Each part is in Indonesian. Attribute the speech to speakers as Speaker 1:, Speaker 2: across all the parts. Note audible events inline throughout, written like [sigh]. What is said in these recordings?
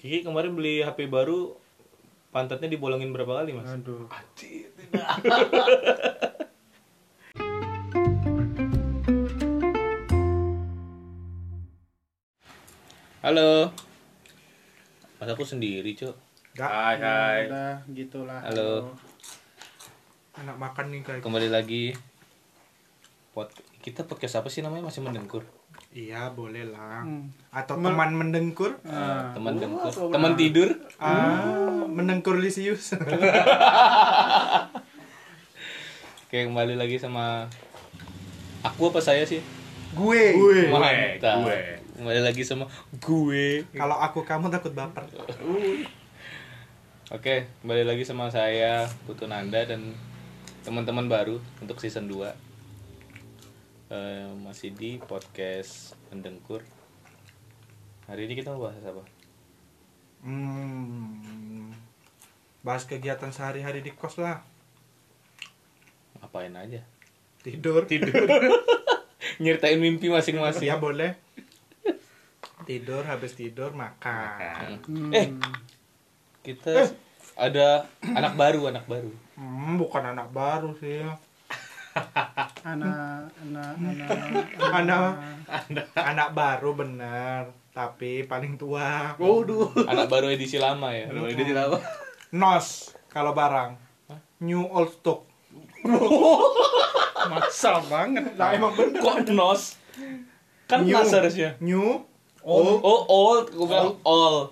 Speaker 1: Kiki kemarin beli HP baru pantatnya dibolongin berapa kali mas?
Speaker 2: Aduh. [laughs]
Speaker 1: Halo. Mas aku sendiri cok.
Speaker 3: Hai hai.
Speaker 2: Udah gitulah.
Speaker 1: Halo.
Speaker 3: Enak makan nih guys.
Speaker 1: Kembali lagi. Pod kita podcast apa sih namanya masih mendengkur?
Speaker 3: Iya boleh lah.
Speaker 2: Hmm.
Speaker 3: Atau teman mendengkur.
Speaker 2: Ah,
Speaker 1: Teman dengkur, teman tidur.
Speaker 3: Ah, mendengkur lisius. [laughs]
Speaker 1: Oke kembali lagi sama aku apa saya sih?
Speaker 3: gue. Gue.
Speaker 1: Mantap.
Speaker 3: gue.
Speaker 1: Kembali lagi sama gue.
Speaker 3: Kalau aku kamu takut baper. [laughs]
Speaker 1: Oke, kembali lagi sama saya Putu Nanda dan teman-teman baru untuk season 2 Eh, Masih di podcast Mendengkur Hari ini kita mau bahas apa?
Speaker 3: Hmm. Bahas kegiatan sehari-hari di kos lah.
Speaker 1: Apain aja?
Speaker 3: Tidur.
Speaker 1: Tidur [laughs] Nyeritain mimpi masing-masing
Speaker 3: Ya boleh. Tidur habis tidur makan.
Speaker 2: hmm.
Speaker 1: Eh, kita ada anak baru, anak baru
Speaker 3: Hmm, bukan anak baru sih.
Speaker 2: Anak anak anak
Speaker 3: Anak anak baru bener, tapi paling tua.
Speaker 1: Waduh Anak baru edisi lama ya?
Speaker 3: Edisi lama. Nos kalau barang. New old stock. [laughs]
Speaker 2: maksa banget.
Speaker 3: Nah, emang bener.
Speaker 1: Kok nos? Kan
Speaker 3: New.
Speaker 1: harusnya
Speaker 3: New
Speaker 1: Oh, oh old, gue bilang all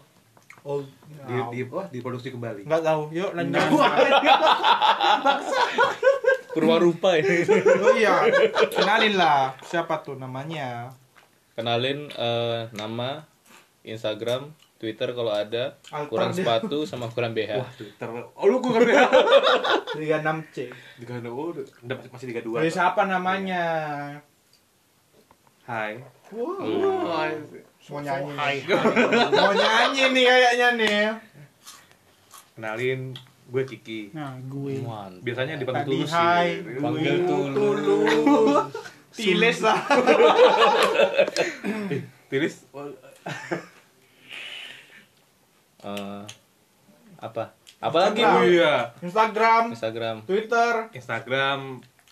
Speaker 3: old.
Speaker 4: di, di apa diproduksi kembali
Speaker 3: Nggak tahu. Yuk lanjut. [laughs] [laughs]
Speaker 1: Purwarupa ya [laughs]
Speaker 3: oh iya. Kenalin lah. Siapa tuh namanya?
Speaker 1: kenalin eh, nama Instagram Twitter kalau ada
Speaker 3: Alter
Speaker 1: kurang
Speaker 3: dia.
Speaker 1: sepatu sama kurang BH
Speaker 4: wah Twitter oh lu gua ngerti
Speaker 3: 36C.
Speaker 4: Liga dua oh, udah masih Liga dua
Speaker 3: Dari siapa namanya?
Speaker 4: Hai
Speaker 3: Wow.
Speaker 4: Hai.
Speaker 3: Mau nyanyi. Mau nyanyi nih kayaknya nih.
Speaker 4: kenalin gue Kiki
Speaker 2: Nah, gue.
Speaker 1: Mantap.
Speaker 4: biasanya dipanggil
Speaker 3: Tadi
Speaker 4: tulus
Speaker 3: hai,
Speaker 4: sih.
Speaker 1: Panggil
Speaker 3: Tulus. Tilis lah.
Speaker 4: Tilis
Speaker 1: Eh, apa apalagi
Speaker 3: Instagram.
Speaker 4: oh iya
Speaker 3: Instagram,
Speaker 1: Instagram
Speaker 3: Twitter,
Speaker 4: Instagram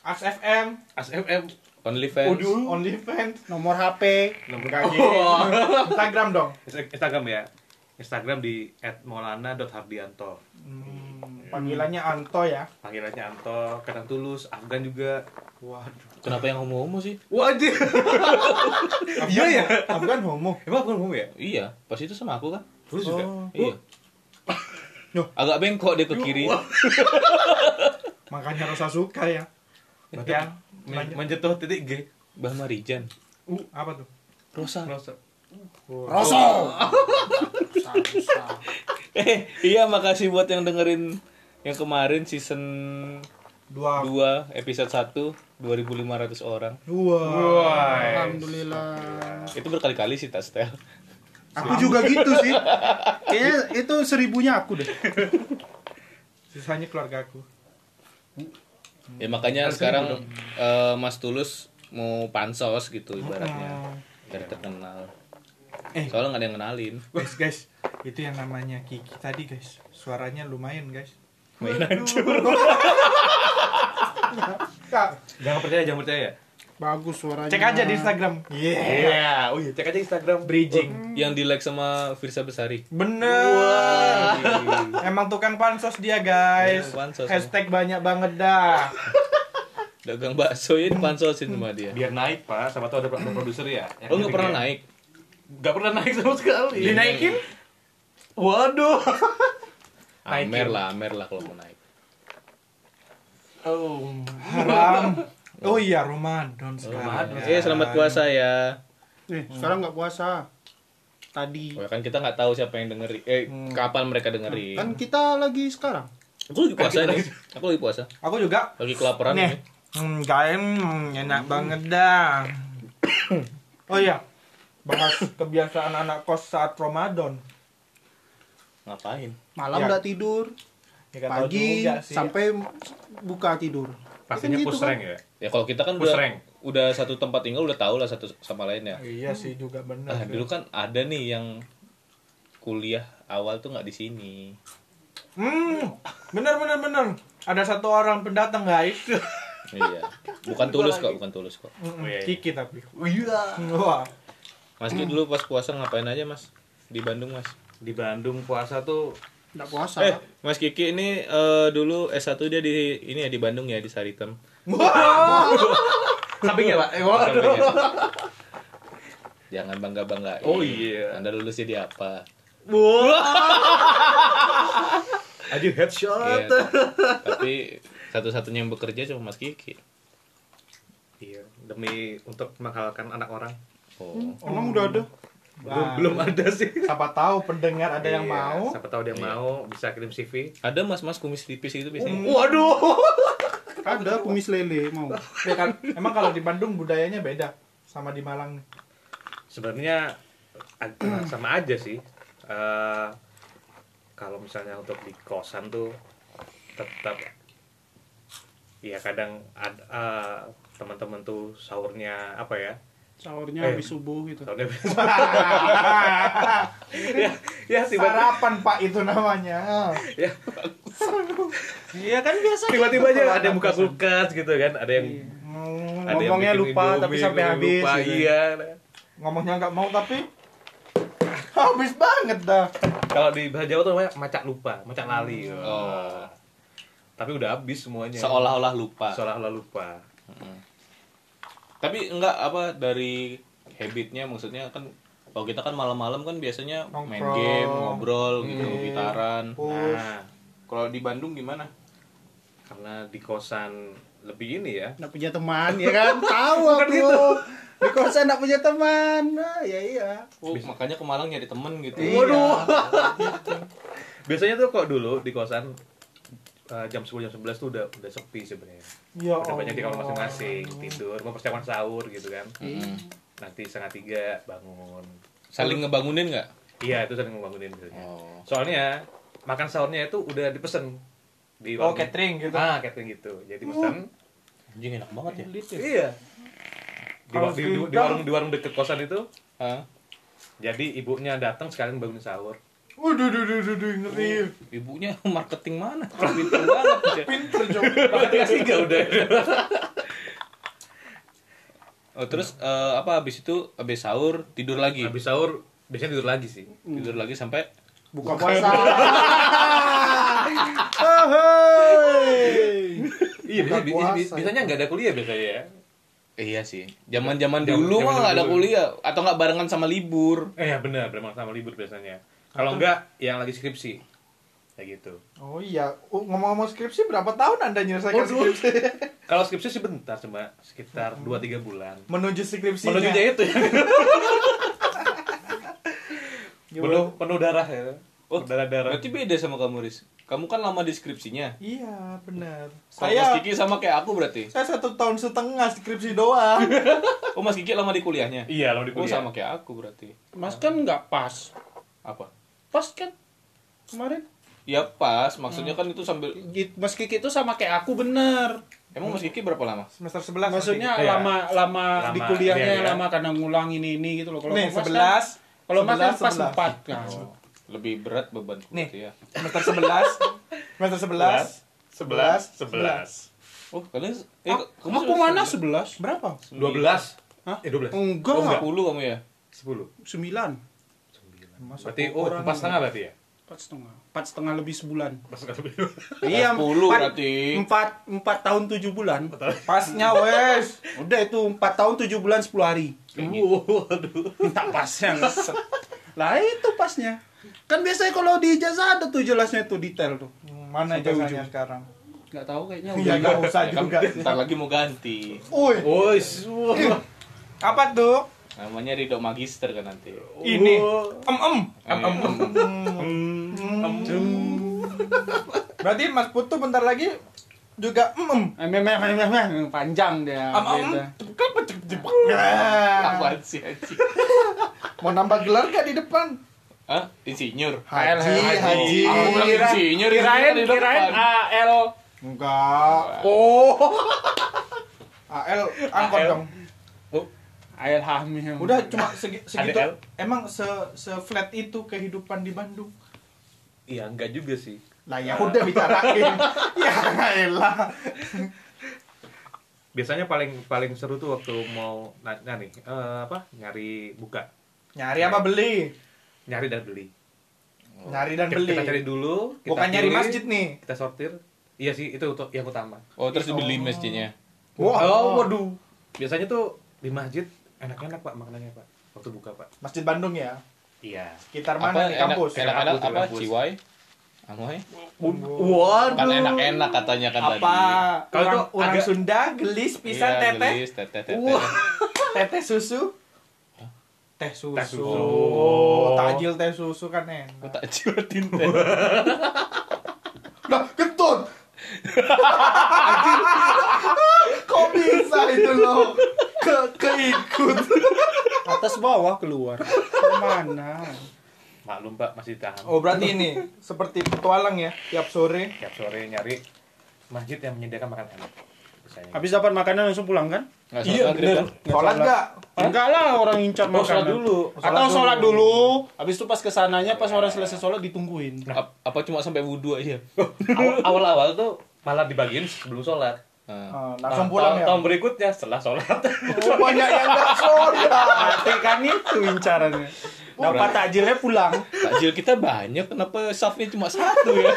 Speaker 3: AXFM,
Speaker 4: ASFM
Speaker 1: OnlyFans
Speaker 3: OnlyFans.
Speaker 2: Nomor HP.
Speaker 4: nomor
Speaker 3: Enggak gitu. Instagram dong.
Speaker 4: Instagram ya Instagram di @maulana.hardianto
Speaker 3: Hmm, panggilannya Anto ya.
Speaker 4: panggilannya Anto kadang tulus Afgan juga
Speaker 3: Waduh.
Speaker 1: kenapa yang homo-homo sih
Speaker 4: wajib iya ya
Speaker 3: Afgan homo.
Speaker 4: emang Afgan ngomong ya
Speaker 1: iya pas itu sama aku kan
Speaker 4: tulus juga
Speaker 3: Oh,
Speaker 1: iya
Speaker 3: Loh.
Speaker 1: agak bengkok dia ke kiri [laughs]
Speaker 3: makanya rasa suka ya.
Speaker 4: Berarti
Speaker 3: Ya,
Speaker 4: men-
Speaker 3: lanjut.
Speaker 4: menjatuh titik G
Speaker 1: Bah Marijan
Speaker 3: Uh, apa tuh?
Speaker 1: Rosa
Speaker 4: Merasa.
Speaker 2: Rosso. Maksa. [laughs]
Speaker 1: eh iya makasih buat yang dengerin yang kemarin season
Speaker 3: Dua.
Speaker 1: 2 episode 1 2500 orang
Speaker 3: Wah.
Speaker 2: Alhamdulillah.
Speaker 1: itu berkali-kali sih tak setel
Speaker 2: Aku juga gitu sih. Kayaknya itu seribunya aku deh. [laughs]
Speaker 3: Sisanya keluarga aku.
Speaker 1: ya makanya sekarang eh, Mas Tulus mau pansos gitu ibaratnya
Speaker 3: Hmm.
Speaker 1: biar terkenal
Speaker 3: Eh.
Speaker 1: soalnya nggak ada yang kenalin
Speaker 3: Guys, guys, itu yang namanya Kiki tadi, guys. Suaranya lumayan, guys.
Speaker 1: main hancur
Speaker 3: Kak,
Speaker 4: Jangan percaya, jangan percaya.
Speaker 2: Bagus suaranya.
Speaker 3: cek aja di Instagram. Iya.
Speaker 4: Iya, oh iya, cek aja Instagram
Speaker 3: Bridging.
Speaker 1: yang di like sama Firsa Besari
Speaker 3: Bener. Emang tukang pansos dia, guys.
Speaker 1: Iya, pansos.
Speaker 3: Hashtag banyak banget dah.
Speaker 1: dagang bakso ya dipansosin sama dia
Speaker 4: biar naik pak sama tuh ada produser ya
Speaker 1: oh nggak pernah naik
Speaker 4: nggak pernah naik sama sekali
Speaker 3: Dinaikin?
Speaker 4: waduh [laughs]
Speaker 1: Amer lah Amer lah kalau mau naik
Speaker 4: oh
Speaker 3: Haram. Oh iya, Ramadan sekarang.
Speaker 4: Ramadan.
Speaker 1: eh selamat puasa ya
Speaker 2: Eh, sekarang nggak puasa. Tadi.
Speaker 1: Oh, ya kan kita nggak tahu siapa yang dengerin eh kapan mereka dengerin
Speaker 2: Kan kita lagi sekarang.
Speaker 1: aku lagi puasa nih aku lagi puasa
Speaker 3: Aku juga.
Speaker 1: lagi kelaparan
Speaker 3: Nih.
Speaker 1: nih
Speaker 3: Hmm, kain hmm, enak banget dah. [coughs] Oh iya. Bahas kebiasaan anak kos saat Ramadan.
Speaker 1: ngapain
Speaker 2: Malam
Speaker 3: Ya.
Speaker 2: nggak tidur.
Speaker 3: Ya, tahu
Speaker 2: Pagi
Speaker 3: juga sih.
Speaker 2: sampai buka tidur.
Speaker 4: pastinya
Speaker 2: Kan gitu
Speaker 4: push
Speaker 2: kan?
Speaker 4: rank ya
Speaker 1: ya kalau kita kan
Speaker 4: Push
Speaker 1: udah
Speaker 4: rank.
Speaker 1: udah satu tempat tinggal udah tahu lah satu sama lain ya
Speaker 3: Iya sih juga benar.
Speaker 1: Nah, dulu kan ada nih yang kuliah awal tuh nggak di sini.
Speaker 3: Hmm, bener bener bener. Ada satu orang pendatang guys.
Speaker 1: Iya. Bukan tulus kok, bukan tulus kok.
Speaker 3: Mm-mm,
Speaker 4: iya, iya.
Speaker 3: Kiki tapi.
Speaker 4: Iya.
Speaker 3: Wah.
Speaker 1: Mas Ki dulu pas puasa ngapain aja mas? Di Bandung mas?
Speaker 4: Di Bandung puasa tuh
Speaker 2: Enggak puasa.
Speaker 1: Eh, Mas Kiki ini eh, dulu S1 dia di ini ya di Bandung ya di Saritem.
Speaker 4: sampingnya pak. Eh,
Speaker 1: Sampingnya. Jangan bangga bangga.
Speaker 4: Oh, iya.
Speaker 1: Anda lulusnya di apa?
Speaker 4: Aduh headshot.
Speaker 1: Iya. Tapi satu-satunya yang bekerja cuma Mas Kiki.
Speaker 4: Iya, demi untuk menghalalkan anak orang.
Speaker 1: Oh.
Speaker 2: Orang udah ada.
Speaker 4: Belum, belum ada sih.
Speaker 3: Siapa tahu pendengar ada yang
Speaker 4: Iya,
Speaker 3: mau.
Speaker 4: Siapa tahu dia
Speaker 1: Iya.
Speaker 4: mau bisa kirim CV.
Speaker 1: Ada mas-mas kumis tipis gitu biasanya.
Speaker 4: Waduh.
Speaker 2: Ada kumis lele mau.
Speaker 3: Ya kan, emang kalau di Bandung budayanya beda sama di Malang.
Speaker 4: Sebenarnya sama aja sih. Eh, kalau misalnya untuk di kosan tuh tetap ya kadang ada eh, teman-teman tuh sahurnya apa ya?
Speaker 2: Sahurnya
Speaker 4: Eh.
Speaker 2: habis subuh gitu.
Speaker 4: Sahurnya [laughs] ya, ya tiba-tiba
Speaker 3: Sarapan Pak itu namanya.
Speaker 4: ya,
Speaker 3: Iya kan biasa.
Speaker 4: tiba-tiba aja ada yang buka kulkas gitu kan, ada yang
Speaker 3: Hmm,
Speaker 4: ada yang
Speaker 3: ngomongnya
Speaker 4: bikin
Speaker 3: lupa
Speaker 4: Indomie,
Speaker 3: tapi sampai habis.
Speaker 4: lupa,
Speaker 3: gitu.
Speaker 4: iya
Speaker 3: Ngomongnya nggak mau tapi [laughs] habis banget dah.
Speaker 4: kalau di bahasa Jawa tuh namanya macak lupa macak lali
Speaker 1: Oh.
Speaker 4: tapi udah habis semuanya
Speaker 1: Seolah-olah lupa.
Speaker 4: seolah-olah lupa
Speaker 1: Mm. Tapi enggak apa dari habitnya maksudnya kan kalau kita kan malam-malam kan biasanya main game, ngobrol gitu,
Speaker 3: Iya.
Speaker 1: gitaran.
Speaker 3: Push.
Speaker 4: nah
Speaker 1: Kalau di Bandung gimana?
Speaker 4: karena di kosan lebih ini ya
Speaker 2: Enggak punya teman ya kan? [laughs] Tahu aku.
Speaker 4: gitu.
Speaker 2: Di kosan enggak punya teman. Nah, ya iya.
Speaker 1: Oh, makanya ke Malang nyari temen gitu.
Speaker 2: Waduh. [laughs]
Speaker 4: biasanya tuh kok dulu di kosan eh, jam 10 jam 11 tuh udah udah sepi sebenarnya
Speaker 3: Ya
Speaker 4: udah banyak di kamar masing-masing. Tidur mempersiapkan sahur gitu kan.
Speaker 1: Mm.
Speaker 4: nanti setengah tiga bangun.
Speaker 1: Saling ngebangunin nggak?
Speaker 4: iya itu sering membangunin biasanya.
Speaker 1: Oh.
Speaker 4: soalnya makan sahurnya itu udah dipesen di
Speaker 3: Oh,
Speaker 4: warung-
Speaker 3: catering gitu.
Speaker 4: ah catering gitu. Jadi pesan
Speaker 1: Anjing enak banget ya.
Speaker 4: iya. Di, di, di, di warung di warung deket kosan itu.
Speaker 1: Hah?
Speaker 4: jadi ibunya datang sekalian bangunin sahur
Speaker 3: Waduh, duh, duh, duh, duh, ngeri.
Speaker 1: Ibunya [laughs] marketing mana? Pinter banget ya.
Speaker 3: Pinter.
Speaker 4: Makan tiga tiga udah [laughs]
Speaker 1: Oh, terus eh, apa habis itu habis sahur tidur lagi.
Speaker 4: habis sahur biasanya tidur lagi sih
Speaker 1: Tidur lagi sampai
Speaker 2: Buka puasa. [laughs] Oh,
Speaker 4: iya
Speaker 2: Buka
Speaker 4: biasanya,
Speaker 2: puasa.
Speaker 4: nggak ada kuliah biasanya ya
Speaker 1: Iya sih. Zaman-zaman dulu mah nggak ada kuliah atau nggak barengan sama libur.
Speaker 4: eh ya benar benar sama libur biasanya kalau enggak yang lagi skripsi kayak gitu
Speaker 3: Oh iya, Oh, ngomong-ngomong skripsi berapa tahun Anda menyelesaikan skripsi? [laughs]
Speaker 4: kalau skripsi sih bentar cuma sekitar 2-3 bulan
Speaker 3: Menuju skripsinya.
Speaker 4: menujunya itu ya
Speaker 3: Ya, [laughs]
Speaker 4: penuh penuh darah ya
Speaker 1: Oh,
Speaker 4: darah darah
Speaker 1: Berarti beda sama kamu, Riz. Kamu kan lama deskripsinya.
Speaker 3: Iya, benar.
Speaker 1: Kalau Mas
Speaker 3: Saya
Speaker 1: Kiki sama kayak aku berarti.
Speaker 3: saya satu tahun setengah skripsi doang. [laughs]
Speaker 1: Oh, Mas Kiki lama di kuliahnya.
Speaker 4: iya lama di
Speaker 1: Oh,
Speaker 4: kuliah
Speaker 1: sama kayak aku berarti.
Speaker 2: Mas kan nggak pas.
Speaker 1: Apa?
Speaker 2: Pas kan kemarin.
Speaker 1: Ya pas, maksudnya kan itu sambil
Speaker 2: Git- Mas Kiki itu sama kayak aku bener.
Speaker 1: Emang Mas Kiki berapa lama?
Speaker 3: Semester 11
Speaker 2: Maksudnya
Speaker 4: Iya.
Speaker 2: lama, lama di
Speaker 4: Lama,
Speaker 2: kuliahnya
Speaker 4: iya, iya.
Speaker 2: lama karena ngulang ini ini gitu loh. Kalau
Speaker 3: Nih,
Speaker 2: kan-
Speaker 3: 11.
Speaker 2: kalau Mas kan
Speaker 3: 11,
Speaker 2: pas
Speaker 3: 11.
Speaker 2: 4 kan.
Speaker 1: Lebih berat beban
Speaker 3: Nih.
Speaker 1: ya.
Speaker 3: semester 11. Semester 11.
Speaker 4: 11 11
Speaker 1: Oh, kalian eh,
Speaker 2: Ah,
Speaker 1: kamu
Speaker 2: aku mana 11?
Speaker 3: Berapa?
Speaker 4: 12
Speaker 2: Hah?
Speaker 4: eh 12
Speaker 2: Enggak,
Speaker 1: Oh, 10 kamu ya?
Speaker 4: 10
Speaker 2: 9.
Speaker 4: Berarti oh empat setengah berarti ya
Speaker 2: 4 setengah. 4 setengah lebih sebulan.
Speaker 4: setengah lebih
Speaker 2: Iya,
Speaker 1: 10
Speaker 2: empat-
Speaker 1: berarti.
Speaker 2: Empat, empat tahun tujuh bulan.
Speaker 3: Pasnya wes.
Speaker 2: Udah itu empat tahun tujuh bulan sepuluh hari.
Speaker 4: waduh
Speaker 2: Minta pasnya. Lah itu pasnya. Kan biasanya kalau di ijazah ada tuh jelasnya tuh detail tuh.
Speaker 3: Mana
Speaker 2: ujung.
Speaker 3: sekarang?
Speaker 2: Nggak tahu kayaknya.
Speaker 3: Iya, nggak usah
Speaker 1: Ya kan,
Speaker 3: juga.
Speaker 1: Ntar lagi mau ganti.
Speaker 3: Uy,
Speaker 4: Woi, wah.
Speaker 3: apa tuh?
Speaker 1: Namanya Ridho Magister kan nanti.
Speaker 3: Ini. Em em.
Speaker 1: Em, em,
Speaker 3: Berarti Mas Putu bentar lagi juga em em.
Speaker 2: Meh, meh, meh. panjang dia.
Speaker 3: Em em.
Speaker 2: gitu.
Speaker 3: Kenapa cepet Nah,
Speaker 1: Apaan sih?
Speaker 3: Mau nambah gelar gak di depan?
Speaker 1: Hah? Insinyur?
Speaker 3: Haji, haji.
Speaker 1: Aku bilang insinyur,
Speaker 2: Kirain, kirain. AL.
Speaker 3: Enggak. Oh. [laughs] AL angkot dong.
Speaker 2: Air hamil.
Speaker 3: Udah cuma segi- segitu.
Speaker 4: ADL.
Speaker 3: Emang se se flat itu kehidupan di Bandung.
Speaker 4: Iya, enggak juga sih.
Speaker 3: Lah ya udah bicarain. [laughs] ya elah.
Speaker 4: Biasanya paling paling seru tuh waktu mau na- nyari eh, apa? Nyari buka.
Speaker 3: Nyari apa beli?
Speaker 4: Nyari dan beli.
Speaker 3: Nyari dan
Speaker 4: Kita-
Speaker 3: beli.
Speaker 4: Kita cari dulu, kita
Speaker 3: Bukan nyari
Speaker 4: pilih,
Speaker 3: masjid nih.
Speaker 4: Kita sortir. Iya sih, itu untuk yang utama.
Speaker 1: Oh, terus dibeli masjidnya.
Speaker 3: Wah,
Speaker 4: Oh, waduh. Biasanya tuh di masjid enak-enak Pak makanannya, Pak. Waktu buka, Pak.
Speaker 3: Masjid Bandung ya.
Speaker 4: Iya.
Speaker 3: Sekitar
Speaker 1: Apa
Speaker 3: mana di
Speaker 1: enak,
Speaker 3: kampus?
Speaker 1: enak-enak apa?
Speaker 4: kampus.
Speaker 1: Ciwai? Amoy?
Speaker 3: Waduh.
Speaker 1: Kan enak-enak katanya kan tadi.
Speaker 3: Apa
Speaker 4: Kalau
Speaker 3: orang,
Speaker 4: itu
Speaker 3: orang
Speaker 4: agak-
Speaker 3: Sunda gelis pisan
Speaker 1: Iya,
Speaker 3: teteh?
Speaker 1: gelis, teteh, teteh.
Speaker 3: Teteh susu? Teh susu.
Speaker 4: Teh susu.
Speaker 3: Oh, takjil teh susu kan enak.
Speaker 1: Tak jiwatin [laughs] teh.
Speaker 3: Lah, kentut. [laughs] Anjir. Kok bisa itu loh? Ke keikut.
Speaker 2: atas bawah keluar. Mana?
Speaker 4: Maklum, Pak, masih tahan.
Speaker 3: Oh, berarti ini seperti petualang ya, tiap sore.
Speaker 4: Tiap sore nyari masjid yang menyediakan makan enak.
Speaker 2: Habis dapat makanan langsung pulang kan?
Speaker 1: Nggak
Speaker 3: Iya, bener.
Speaker 1: kan?
Speaker 2: Nggak
Speaker 3: Sholat enggak?
Speaker 2: Enggak lah orang incar
Speaker 4: Oh,
Speaker 2: makanan.
Speaker 4: sholat dulu.
Speaker 2: Atau sholat dulu. Habis itu pas ke sananya pas orang selesai sholat ditungguin.
Speaker 1: Ap- Apa cuma sampai wudhu aja?
Speaker 4: Awal- [laughs] Awal-awal tuh malah dibagiin sebelum sholat.
Speaker 1: Nah.
Speaker 3: Ah, langsung
Speaker 4: Nah,
Speaker 3: pulang
Speaker 4: tahun,
Speaker 3: ya.
Speaker 4: tahun berikutnya setelah sholat.
Speaker 3: Oh, banyak yang enggak sholat.
Speaker 2: Kan itu incarannya. Dapat takjilnya pulang.
Speaker 1: Takjil kita banyak, kenapa safnya cuma satu ya?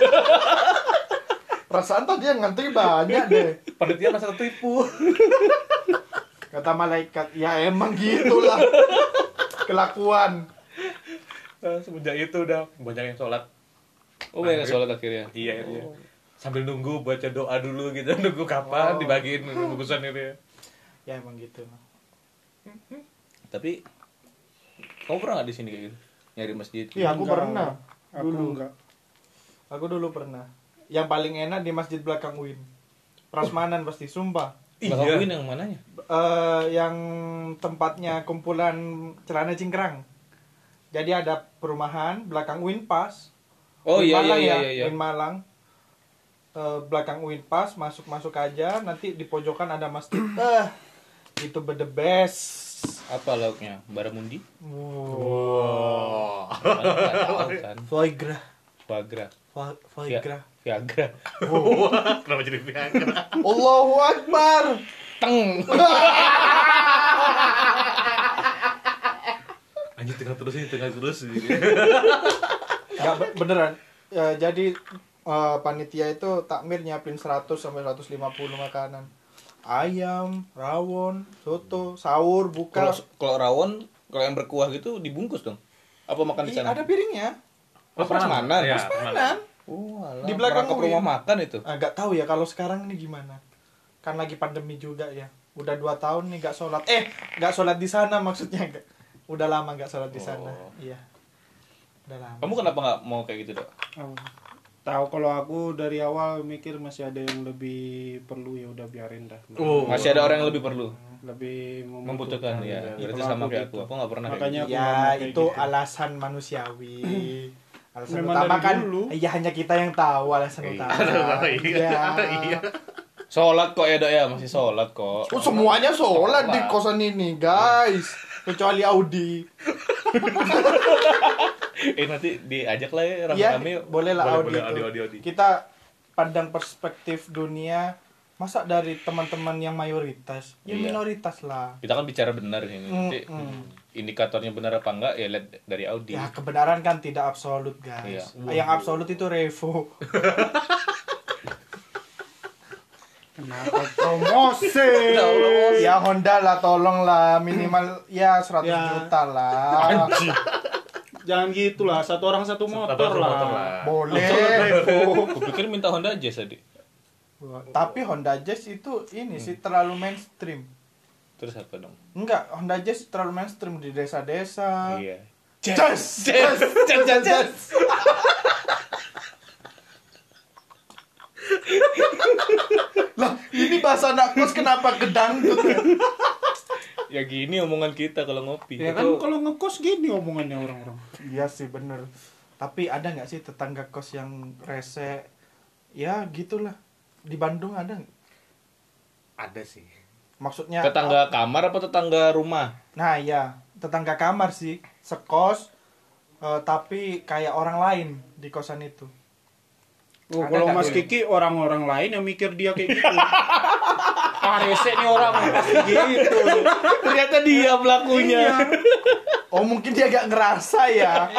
Speaker 3: Perasaan tadi yang ngantri banyak deh.
Speaker 4: Panitia merasa tertipu.
Speaker 3: Kata malaikat, ya emang gitulah kelakuan.
Speaker 4: Nah, Semenjak itu udah banyak yang sholat.
Speaker 1: Oh, banyak sholat akhirnya.
Speaker 4: Iya, iya. Sambil nunggu baca doa dulu gitu, [laughs] nunggu kapan
Speaker 3: Oh.
Speaker 4: dibagiin bungkusan itu.
Speaker 3: Ya emang gitu.
Speaker 1: Tapi kamu pernah nggak di sini kayak gitu? Nyari masjid?
Speaker 3: Iya, aku
Speaker 2: Enggak.
Speaker 3: pernah.
Speaker 2: Aku
Speaker 3: Dulu.
Speaker 2: enggak.
Speaker 3: Aku dulu pernah. Yang paling enak di masjid belakang UIN. Prasmanan pasti, sumpah.
Speaker 1: Bakal
Speaker 4: Iya.
Speaker 1: Win yang mananya?
Speaker 3: Eh, yang tempatnya kumpulan celana cingkrang. Jadi ada perumahan belakang UIN pas.
Speaker 1: Oh
Speaker 3: UIN
Speaker 1: iya iya
Speaker 3: Malang
Speaker 1: iya
Speaker 3: ya,
Speaker 1: iya. iya.
Speaker 3: UIN Malang. Eh, belakang UIN pas, masuk-masuk aja. Nanti di pojokan ada masjid. Eh, [clears throat] itu the best.
Speaker 1: Apa lauknya? Baramundi?
Speaker 3: Wow.
Speaker 1: Tahu kan. [laughs]
Speaker 3: Viagra.
Speaker 1: Viagra.
Speaker 3: Vi-
Speaker 1: Via-
Speaker 3: Viagra.
Speaker 1: Viagra.
Speaker 4: Kenapa jadi Viagra?
Speaker 3: Allahu Akbar.
Speaker 1: Teng.
Speaker 4: Anjir tengah terus ini, tengah terus.
Speaker 3: Nggak, be- beneran. Ya, jadi eh, panitia itu takmir nyiapin 100 sampai 150 makanan. Ayam, rawon, soto, sahur, buka.
Speaker 1: kalau rawon, kalau yang berkuah gitu dibungkus dong. Apa makan di
Speaker 3: Ih,
Speaker 1: sana?
Speaker 3: ada piringnya.
Speaker 1: Oh, prasmanan.
Speaker 4: Iya,
Speaker 3: Prasmanan.
Speaker 1: Oh, alah,
Speaker 3: Di belakang UIN.
Speaker 1: rumah makan itu.
Speaker 3: Agak tahu ya kalau sekarang ini gimana. Kan lagi pandemi juga ya. Udah dua tahun nih gak sholat. Eh, gak sholat di sana maksudnya. Nggak. Udah lama gak sholat di sana.
Speaker 1: Oh.
Speaker 3: Iya. Udah lama.
Speaker 1: Kamu kenapa nggak mau kayak gitu, Dok?
Speaker 2: Oh. Tahu kalau aku dari awal mikir masih ada yang lebih perlu ya udah biarin dah.
Speaker 4: Oh.
Speaker 1: Masih ada orang yang lebih perlu.
Speaker 2: Lebih
Speaker 1: Membutuhkan ya.
Speaker 2: Ya,
Speaker 1: Berarti sama kayak
Speaker 2: gitu.
Speaker 1: aku. Aku nggak pernah kayak
Speaker 2: Makanya
Speaker 1: gitu.
Speaker 3: Ya,
Speaker 2: kayak
Speaker 3: itu
Speaker 2: gitu.
Speaker 3: alasan manusiawi. [clears throat] Alasan
Speaker 2: Memang
Speaker 3: utama kan,
Speaker 2: dulu.
Speaker 3: ya hanya kita yang tahu alasan
Speaker 1: Iya.
Speaker 3: utama. [laughs]
Speaker 4: Iya, iya.
Speaker 1: Sholat kok ya, Dok ya? Masih sholat kok.
Speaker 3: Oh, semuanya sholat di
Speaker 1: Sholat.
Speaker 3: kosan ini, guys. Kecuali Audi. [laughs]
Speaker 1: eh nanti diajak lah ya
Speaker 3: Iya,
Speaker 1: rame-rame yuk.
Speaker 3: boleh lah
Speaker 4: Boleh,
Speaker 3: Audi.
Speaker 4: boleh,
Speaker 3: itu.
Speaker 4: Audi, Audi, Audi.
Speaker 3: Kita pandang perspektif dunia masa dari teman-teman yang mayoritas ya
Speaker 1: Iya.
Speaker 3: minoritas lah
Speaker 1: Kita kan bicara benar ini. Nanti
Speaker 3: Mm, mm.
Speaker 1: indikatornya benar apa enggak ya lihat dari Audi.
Speaker 3: ya kebenaran kan tidak absolut guys
Speaker 1: Iya.
Speaker 3: yang absolut itu revo [laughs]
Speaker 2: Kenapa promosi?
Speaker 3: ya Honda lah tolong lah minimal ya 100
Speaker 2: Ya.
Speaker 3: juta lah
Speaker 2: Anjing. Jangan gitulah, satu orang satu motor,
Speaker 4: Satu
Speaker 2: lah.
Speaker 4: motor lah.
Speaker 3: boleh. [laughs]
Speaker 1: Aku pikir minta Honda Jazz tadi.
Speaker 3: tapi Honda Jazz itu ini sih terlalu mainstream.
Speaker 1: Terus apa dong?
Speaker 3: enggak Honda Jazz terlalu mainstream di desa-desa.
Speaker 1: Iya.
Speaker 3: Jazz!
Speaker 1: Jazz, jazz, jazz, jazz.
Speaker 3: lah ini bahasa anak kos kenapa gedangdut [laughs]
Speaker 1: Ya gini omongan kita kalau ngopi.
Speaker 2: Ya kan kalau ngekos gini omongannya orang-orang.
Speaker 3: Iya sih bener. Tapi ada nggak sih tetangga kos yang rese? Ya gitulah. Di Bandung ada?
Speaker 4: Ada sih.
Speaker 3: Maksudnya
Speaker 1: Tetangga kamar apa tetangga rumah?
Speaker 3: Nah, iya, tetangga kamar sih, sekos eh, tapi kayak orang lain di kosan itu.
Speaker 2: Oh,
Speaker 3: Ada
Speaker 2: kalau Mas? Kiki orang-orang lain yang mikir dia kayak gitu. [laughs] ah, rese nih orang pasti gitu.
Speaker 1: Ternyata dia pelakunya.
Speaker 2: Iya.
Speaker 3: Oh, mungkin dia gak ngerasa ya. [laughs]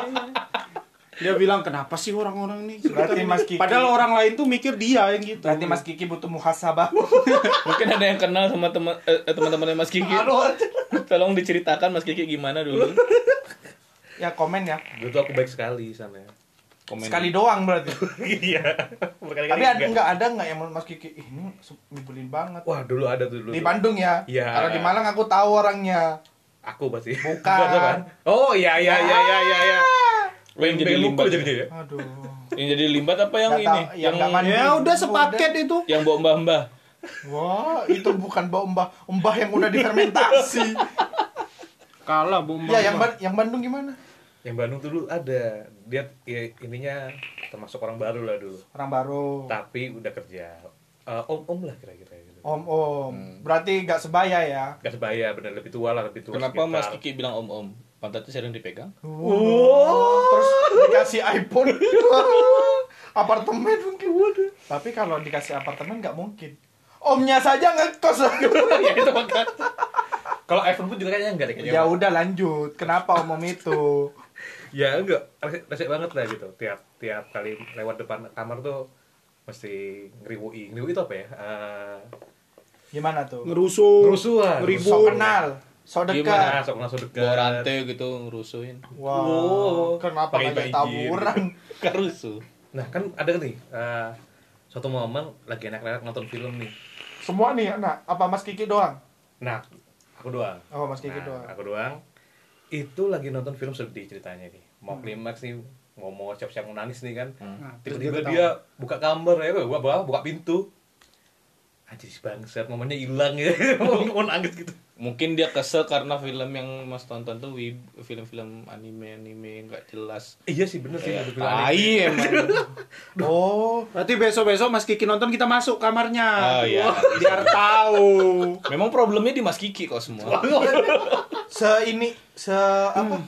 Speaker 2: Dia bilang kenapa sih orang-orang nih?
Speaker 3: Berarti Mas Kiki-
Speaker 2: Padahal orang lain tuh mikir dia yang gitu.
Speaker 3: Berarti Mas Kiki butuh muhasabah. [laughs]
Speaker 1: Mungkin ada yang kenal sama teman eh, teman-temannya Mas Kiki. Tolong diceritakan Mas Kiki gimana dulu.
Speaker 3: ya komen ya.
Speaker 4: Dulu tuh aku baik sekali sana.
Speaker 1: Komen.
Speaker 3: Sekali doang berarti. [laughs]
Speaker 4: Iya. Berkali-kali
Speaker 3: Tapi ada
Speaker 4: enggak.
Speaker 3: enggak ada enggak yang Mas Kiki "Ih, ini nyebelin banget.
Speaker 4: Wah, dulu ada tuh dulu.
Speaker 3: Di. Bandung ya.
Speaker 4: Iya.
Speaker 3: Kalau di Malang aku tahu orangnya.
Speaker 4: Aku pasti.
Speaker 3: Bukan. [laughs]
Speaker 4: Oh, iya iya iya iya iya iya.
Speaker 1: Oh, yang jadi limbat.
Speaker 4: jadi ya.
Speaker 3: Aduh.
Speaker 1: Yang jadi limbat apa yang
Speaker 3: Nggak
Speaker 1: ini?
Speaker 3: tahu, yang nggak mandi.
Speaker 2: Ya udah sepaket itu.
Speaker 1: yang bawa mbah-mbah.
Speaker 3: Wah, itu bukan bau mbah, mbah yang udah [laughs] difermentasi.
Speaker 2: Kalah Bu Mbak.
Speaker 3: ya, yang yang Bandung gimana?
Speaker 4: Yang Bandung tuh dulu ada. Dia ya, ininya termasuk orang baru lah dulu.
Speaker 3: Orang baru.
Speaker 4: Tapi udah kerja. Eh, om-om lah kira-kira gitu.
Speaker 3: Om om.
Speaker 1: Hmm.
Speaker 3: Berarti gak sebaya ya.
Speaker 4: Gak sebaya, bener lebih tua lah, lebih tua.
Speaker 1: Kenapa Mas
Speaker 4: sekitar-
Speaker 1: Kiki bilang om-om? Pantatnya sering dipegang?
Speaker 3: Wow. Terus dikasih iPhone. [laughs] apartemen mungkin. Tapi kalau dikasih apartemen nggak mungkin. Omnya saja ngekos. [laughs]
Speaker 4: ya itu. Kalau iPhone pun juga kayaknya enggak deh
Speaker 3: ya udah lanjut. Kenapa om om itu?
Speaker 4: Ya enggak, resek, resek banget lah gitu. Tiap tiap kali lewat depan kamar tuh mesti ngeriwui. Ngeriwui itu apa ya? Eh,
Speaker 3: Gimana tuh?
Speaker 2: ngerusuh,
Speaker 4: Ngerusuhan.
Speaker 2: ngeribut.
Speaker 3: So kenal, so dekat.
Speaker 1: Gimana?
Speaker 4: nah, sok langsung dekat.
Speaker 1: Bawa rantai gitu ngerusuhin.
Speaker 3: Wow.
Speaker 4: Wow.
Speaker 3: Kenapa
Speaker 4: banjir.
Speaker 3: taburan?
Speaker 1: Kan [laughs] rusuh.
Speaker 4: Nah, kan ada nih eh, suatu momen lagi enak-enak nonton film nih.
Speaker 3: Semua nih, nah, apa Mas Kiki doang?
Speaker 4: Nah, aku doang.
Speaker 3: Oh, Mas Kiki
Speaker 4: Nah,
Speaker 3: doang.
Speaker 4: Aku doang. Itu lagi nonton film sedih ceritanya nih. Mau
Speaker 3: Hmm.
Speaker 4: klimaks nih, mau mau siap-siap mau nangis nih kan.
Speaker 2: Nah,
Speaker 4: Tiba-tiba
Speaker 3: Terus dia
Speaker 4: dia buka kamar ya, gua bawa buka pintu. Anjir bangsat, momennya hilang ya. [laughs] mau, mau nangis gitu.
Speaker 1: Mungkin dia kesel karena film yang Mas tonton tuh film-film anime-anime nggak jelas.
Speaker 4: Iya sih bener sih.
Speaker 1: Ya,
Speaker 4: ada film anime.
Speaker 1: tai emang. [laughs]
Speaker 3: Oh,
Speaker 2: Berarti besok-besok Mas Kiki nonton kita masuk kamarnya.
Speaker 1: Oh, iya.
Speaker 2: Biar tahu.
Speaker 1: Memang problemnya di Mas Kiki kok semua. [laughs]
Speaker 3: se ini se apa?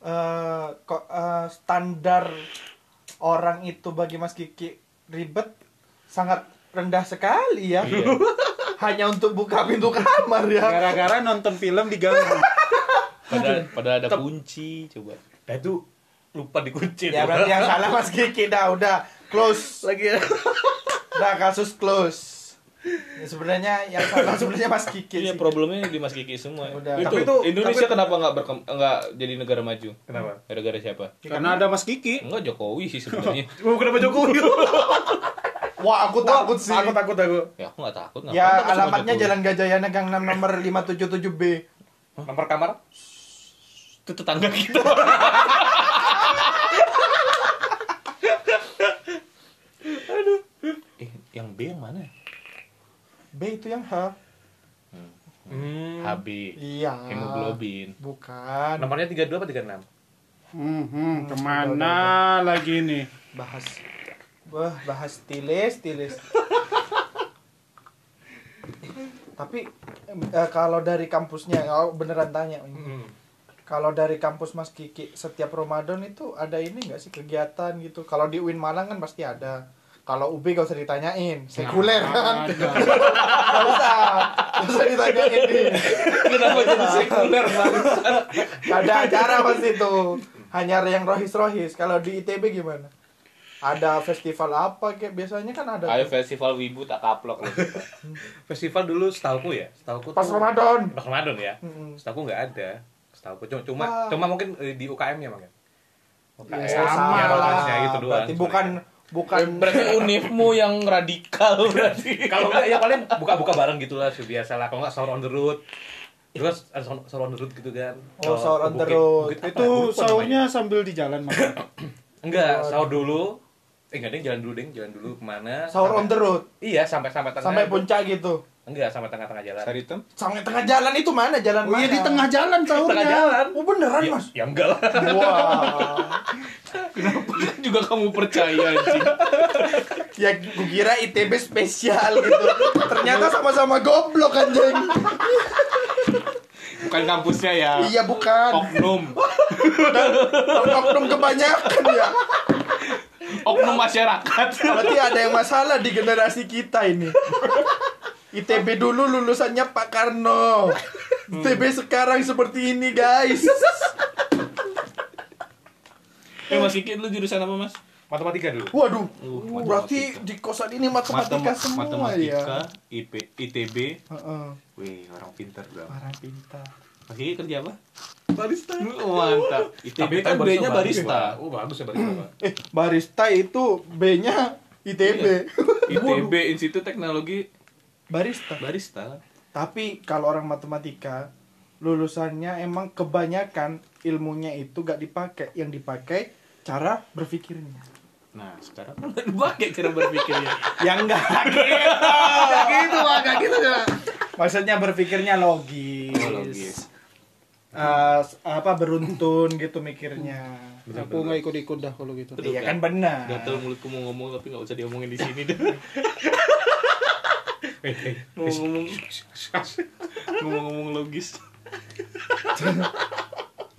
Speaker 3: eh, kok eh, standar orang itu bagi Mas Kiki ribet sangat rendah sekali ya.
Speaker 1: Iya. [laughs]
Speaker 3: Hanya untuk buka pintu kamar ya.
Speaker 2: Gara-gara nonton film diganggu. [laughs]
Speaker 1: Padahal, padahal ada kunci, coba.
Speaker 4: Nah itu lupa dikunci.
Speaker 3: Ya berarti yang salah Mas Kiki dah udah close.
Speaker 4: lagi.
Speaker 3: Dah kasus close. Ya, sebenarnya yang salah sebenarnya Mas Kiki.
Speaker 1: Iya, problemnya di Mas Kiki semua.
Speaker 3: Udah.
Speaker 1: Itu,
Speaker 4: Tapi itu-
Speaker 1: Indonesia
Speaker 4: tapi-
Speaker 1: kenapa nggak berkem nggak jadi negara maju?
Speaker 4: Kenapa?
Speaker 1: Gara-gara siapa?
Speaker 2: Karena ada Mas Kiki.
Speaker 1: Enggak Jokowi sih sebenarnya. [laughs]
Speaker 4: Mau kenapa Jokowi? [laughs]
Speaker 3: Wah, aku takut sih.
Speaker 4: Takut takut aku.
Speaker 1: ya aku nggak takut.
Speaker 3: Ya,
Speaker 1: takut
Speaker 3: alamatnya? Jalan Gajayana Gang 6 nomor 577B.
Speaker 4: Nomor kamar?
Speaker 1: itu tetangga kita. Aduh. [laughs] Eh, yang B yang mana?
Speaker 3: B itu yang H.
Speaker 4: Hmm.
Speaker 1: HB.
Speaker 3: Iya.
Speaker 1: Hemoglobin.
Speaker 3: Bukan.
Speaker 4: Nomornya 32 apa 36?
Speaker 2: Hmm, hmm, ke mana lagi nih?
Speaker 3: Bahas. Wah, bahas tilis, tilis. [laughs] Tapi eh, kalau dari kampusnya, oh, beneran tanya.
Speaker 4: Hmm.
Speaker 3: Kalau dari kampus Mas Kiki setiap Ramadan itu ada ini nggak sih kegiatan gitu? Kalau di UIN Malang kan pasti ada. Kalau UB gak usah ditanyain, sekuler kan.
Speaker 2: Ada.
Speaker 3: Gak usah, gak usah ditanyain nih.
Speaker 1: Kenapa jadi sekuler?
Speaker 3: Gak ada acara pas itu. Hanya yang rohis-rohis. Kalau di ITB gimana? Ada festival apa kayak biasanya kan ada.
Speaker 1: Ayo festival wibu tak kaplok loh.
Speaker 4: Festival dulu setauku ya, setauku
Speaker 3: Pas
Speaker 4: tuh-
Speaker 3: Ramadan.
Speaker 4: Pas Ramadan ya. Setauku nggak ada. Setauku cuma cuma, cuma mungkin eh, di UKM ya, Bang ya. UKM.
Speaker 3: Ya,
Speaker 2: sama
Speaker 4: ya,
Speaker 2: lah.
Speaker 4: rotansnya itu doang.
Speaker 3: Berarti bukan bukan
Speaker 1: Berarti unifmu yang radikal [laughs] berarti.
Speaker 4: kalau nggak ya paling buka-buka bareng gitu lah biasa lah. Kalau nggak sahur on the road. Itu kan ada sahur on the road gitu kan.
Speaker 3: Oh, sahur on the road.
Speaker 4: bukit ya?
Speaker 2: Itu sahurnya sambil di jalan makan. [coughs]
Speaker 4: Enggak, sahur dulu. Eh enggak ding, jalan dulu ding, jalan dulu ke mana?
Speaker 3: sahur on the road
Speaker 4: Iya, sampai sampai tengah.
Speaker 3: sampai puncak gitu.
Speaker 4: Enggak, sampai tengah-tengah jalan.
Speaker 1: Saritem?
Speaker 3: Sampai tengah jalan itu mana? Jalan
Speaker 2: Oh
Speaker 3: mana?
Speaker 2: iya di tengah jalan sahurnya.
Speaker 4: Tengah jalan.
Speaker 3: Oh beneran
Speaker 4: Ya,
Speaker 3: mas?
Speaker 4: ya enggak lah.
Speaker 3: Wah.
Speaker 1: Juga juga kamu percaya anjing.
Speaker 3: Ya gue kira ITB spesial gitu. Ternyata sama-sama goblok anjing.
Speaker 1: Bukan kampusnya ya.
Speaker 3: Iya bukan.
Speaker 1: Oknum.
Speaker 3: Oknum kebanyakan ya.
Speaker 1: Oknum masyarakat.
Speaker 3: Berarti ada yang masalah di generasi kita ini. ITB dulu lulusannya Pak Karno. ITB sekarang seperti ini guys.
Speaker 1: Eh Mas Kiki lu jurusan apa Mas?
Speaker 4: Matematika dulu.
Speaker 3: Waduh,
Speaker 1: Uh,
Speaker 3: berarti
Speaker 1: matematika.
Speaker 3: di kosan ini matematika
Speaker 1: Matem-
Speaker 3: semua
Speaker 1: matematika,
Speaker 3: ya.
Speaker 1: IP, ITB.
Speaker 3: Heeh.
Speaker 4: Wih, orang pintar dong.
Speaker 3: Orang pintar.
Speaker 1: Mas Kiki kerja apa?
Speaker 3: Barista.
Speaker 1: Oh, mantap. ITB kan B-nya barista.
Speaker 4: Oh, bagus ya barista, Pak.
Speaker 3: Eh, barista itu B-nya ITB.
Speaker 1: ITB Institut Teknologi
Speaker 3: barista.
Speaker 1: Barista.
Speaker 3: Tapi kalau orang matematika lulusannya emang kebanyakan ilmunya itu gak dipakai, yang dipakai cara berpikirnya.
Speaker 1: Nah, sekarang [laughs] kan pakai cara berpikirnya. [laughs]
Speaker 3: Yang enggak gitu. Enggak gitu, Pak. Enggak gitu, Pak. Maksudnya berpikirnya logis.
Speaker 1: Oh, logis.
Speaker 3: Eh, apa beruntun gitu mikirnya.
Speaker 2: Aku nggak ikut-ikut dah kalau gitu.
Speaker 3: Iya
Speaker 1: kan?
Speaker 3: kan benar.
Speaker 1: Gatel mulutku mau ngomong tapi nggak usah diomongin di sini deh. [laughs]
Speaker 4: Eh, eh,
Speaker 1: Ngomong-ngomong ngomong-ngomong logis. [laughs]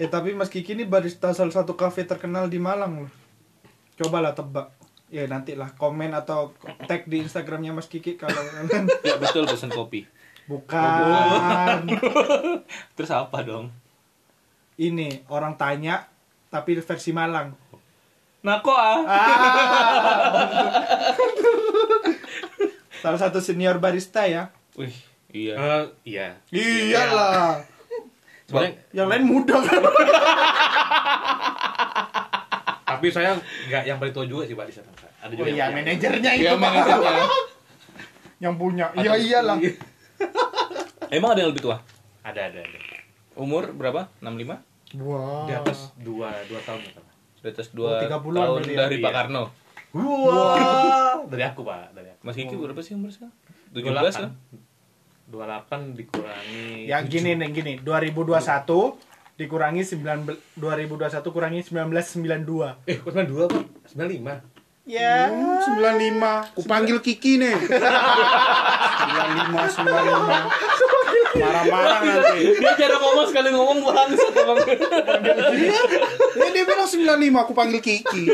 Speaker 3: Eh tapi Mas Kiki ini barista salah satu kafe terkenal di Malang loh. Cobalah tebak. Ya nanti lah komen atau tag di Instagramnya Mas Kiki kalau [laughs]
Speaker 1: Ya betul pesan kopi.
Speaker 3: bukan. [laughs]
Speaker 1: Terus apa dong?
Speaker 3: Ini orang tanya tapi versi Malang.
Speaker 1: Nah kok ah?
Speaker 3: Salah satu senior barista ya.
Speaker 1: Wih, iya.
Speaker 4: eh, iya.
Speaker 3: Iyalah. [laughs]
Speaker 4: Sebenarnya
Speaker 3: Yang lain muda kan. [laughs]
Speaker 4: tapi saya nggak yang paling tua juga sih Pak di sana. Pak. Ada
Speaker 3: Oh
Speaker 4: juga
Speaker 3: iya
Speaker 4: yang-
Speaker 3: manajernya itu
Speaker 1: Iya
Speaker 3: Pak.
Speaker 1: manajernya. [laughs]
Speaker 3: yang punya. Iya iyalah.
Speaker 1: Emang ada yang lebih tua?
Speaker 4: Ada, ada, ada.
Speaker 1: Umur berapa? 65?
Speaker 3: Wah.
Speaker 4: Di atas dua, dua tahun ya, Pak.
Speaker 1: Di atas
Speaker 3: Oh,
Speaker 1: 2
Speaker 3: 30-an
Speaker 1: tahun
Speaker 3: ya?
Speaker 1: dari Pak
Speaker 4: Iya.
Speaker 1: Karno.
Speaker 3: Wah.
Speaker 4: Dari aku, Pak. Dari aku.
Speaker 1: Mas Kiki berapa sih umur sekarang? 17
Speaker 4: 28.
Speaker 1: kan?
Speaker 4: 28 dikurangi
Speaker 3: Yang gini nih gini, 2021 dikurangi 9 2021 kurangi 1992.
Speaker 4: Eh, kok 92, Pak? 95.
Speaker 3: Ya.
Speaker 2: Hmm, 95. Ku panggil Kiki nih. 95 95. Marah-marah nanti.
Speaker 1: Dia cara ngomong sekali ngomong bangsat emang.
Speaker 2: Ya dia bilang 95, aku panggil Kiki.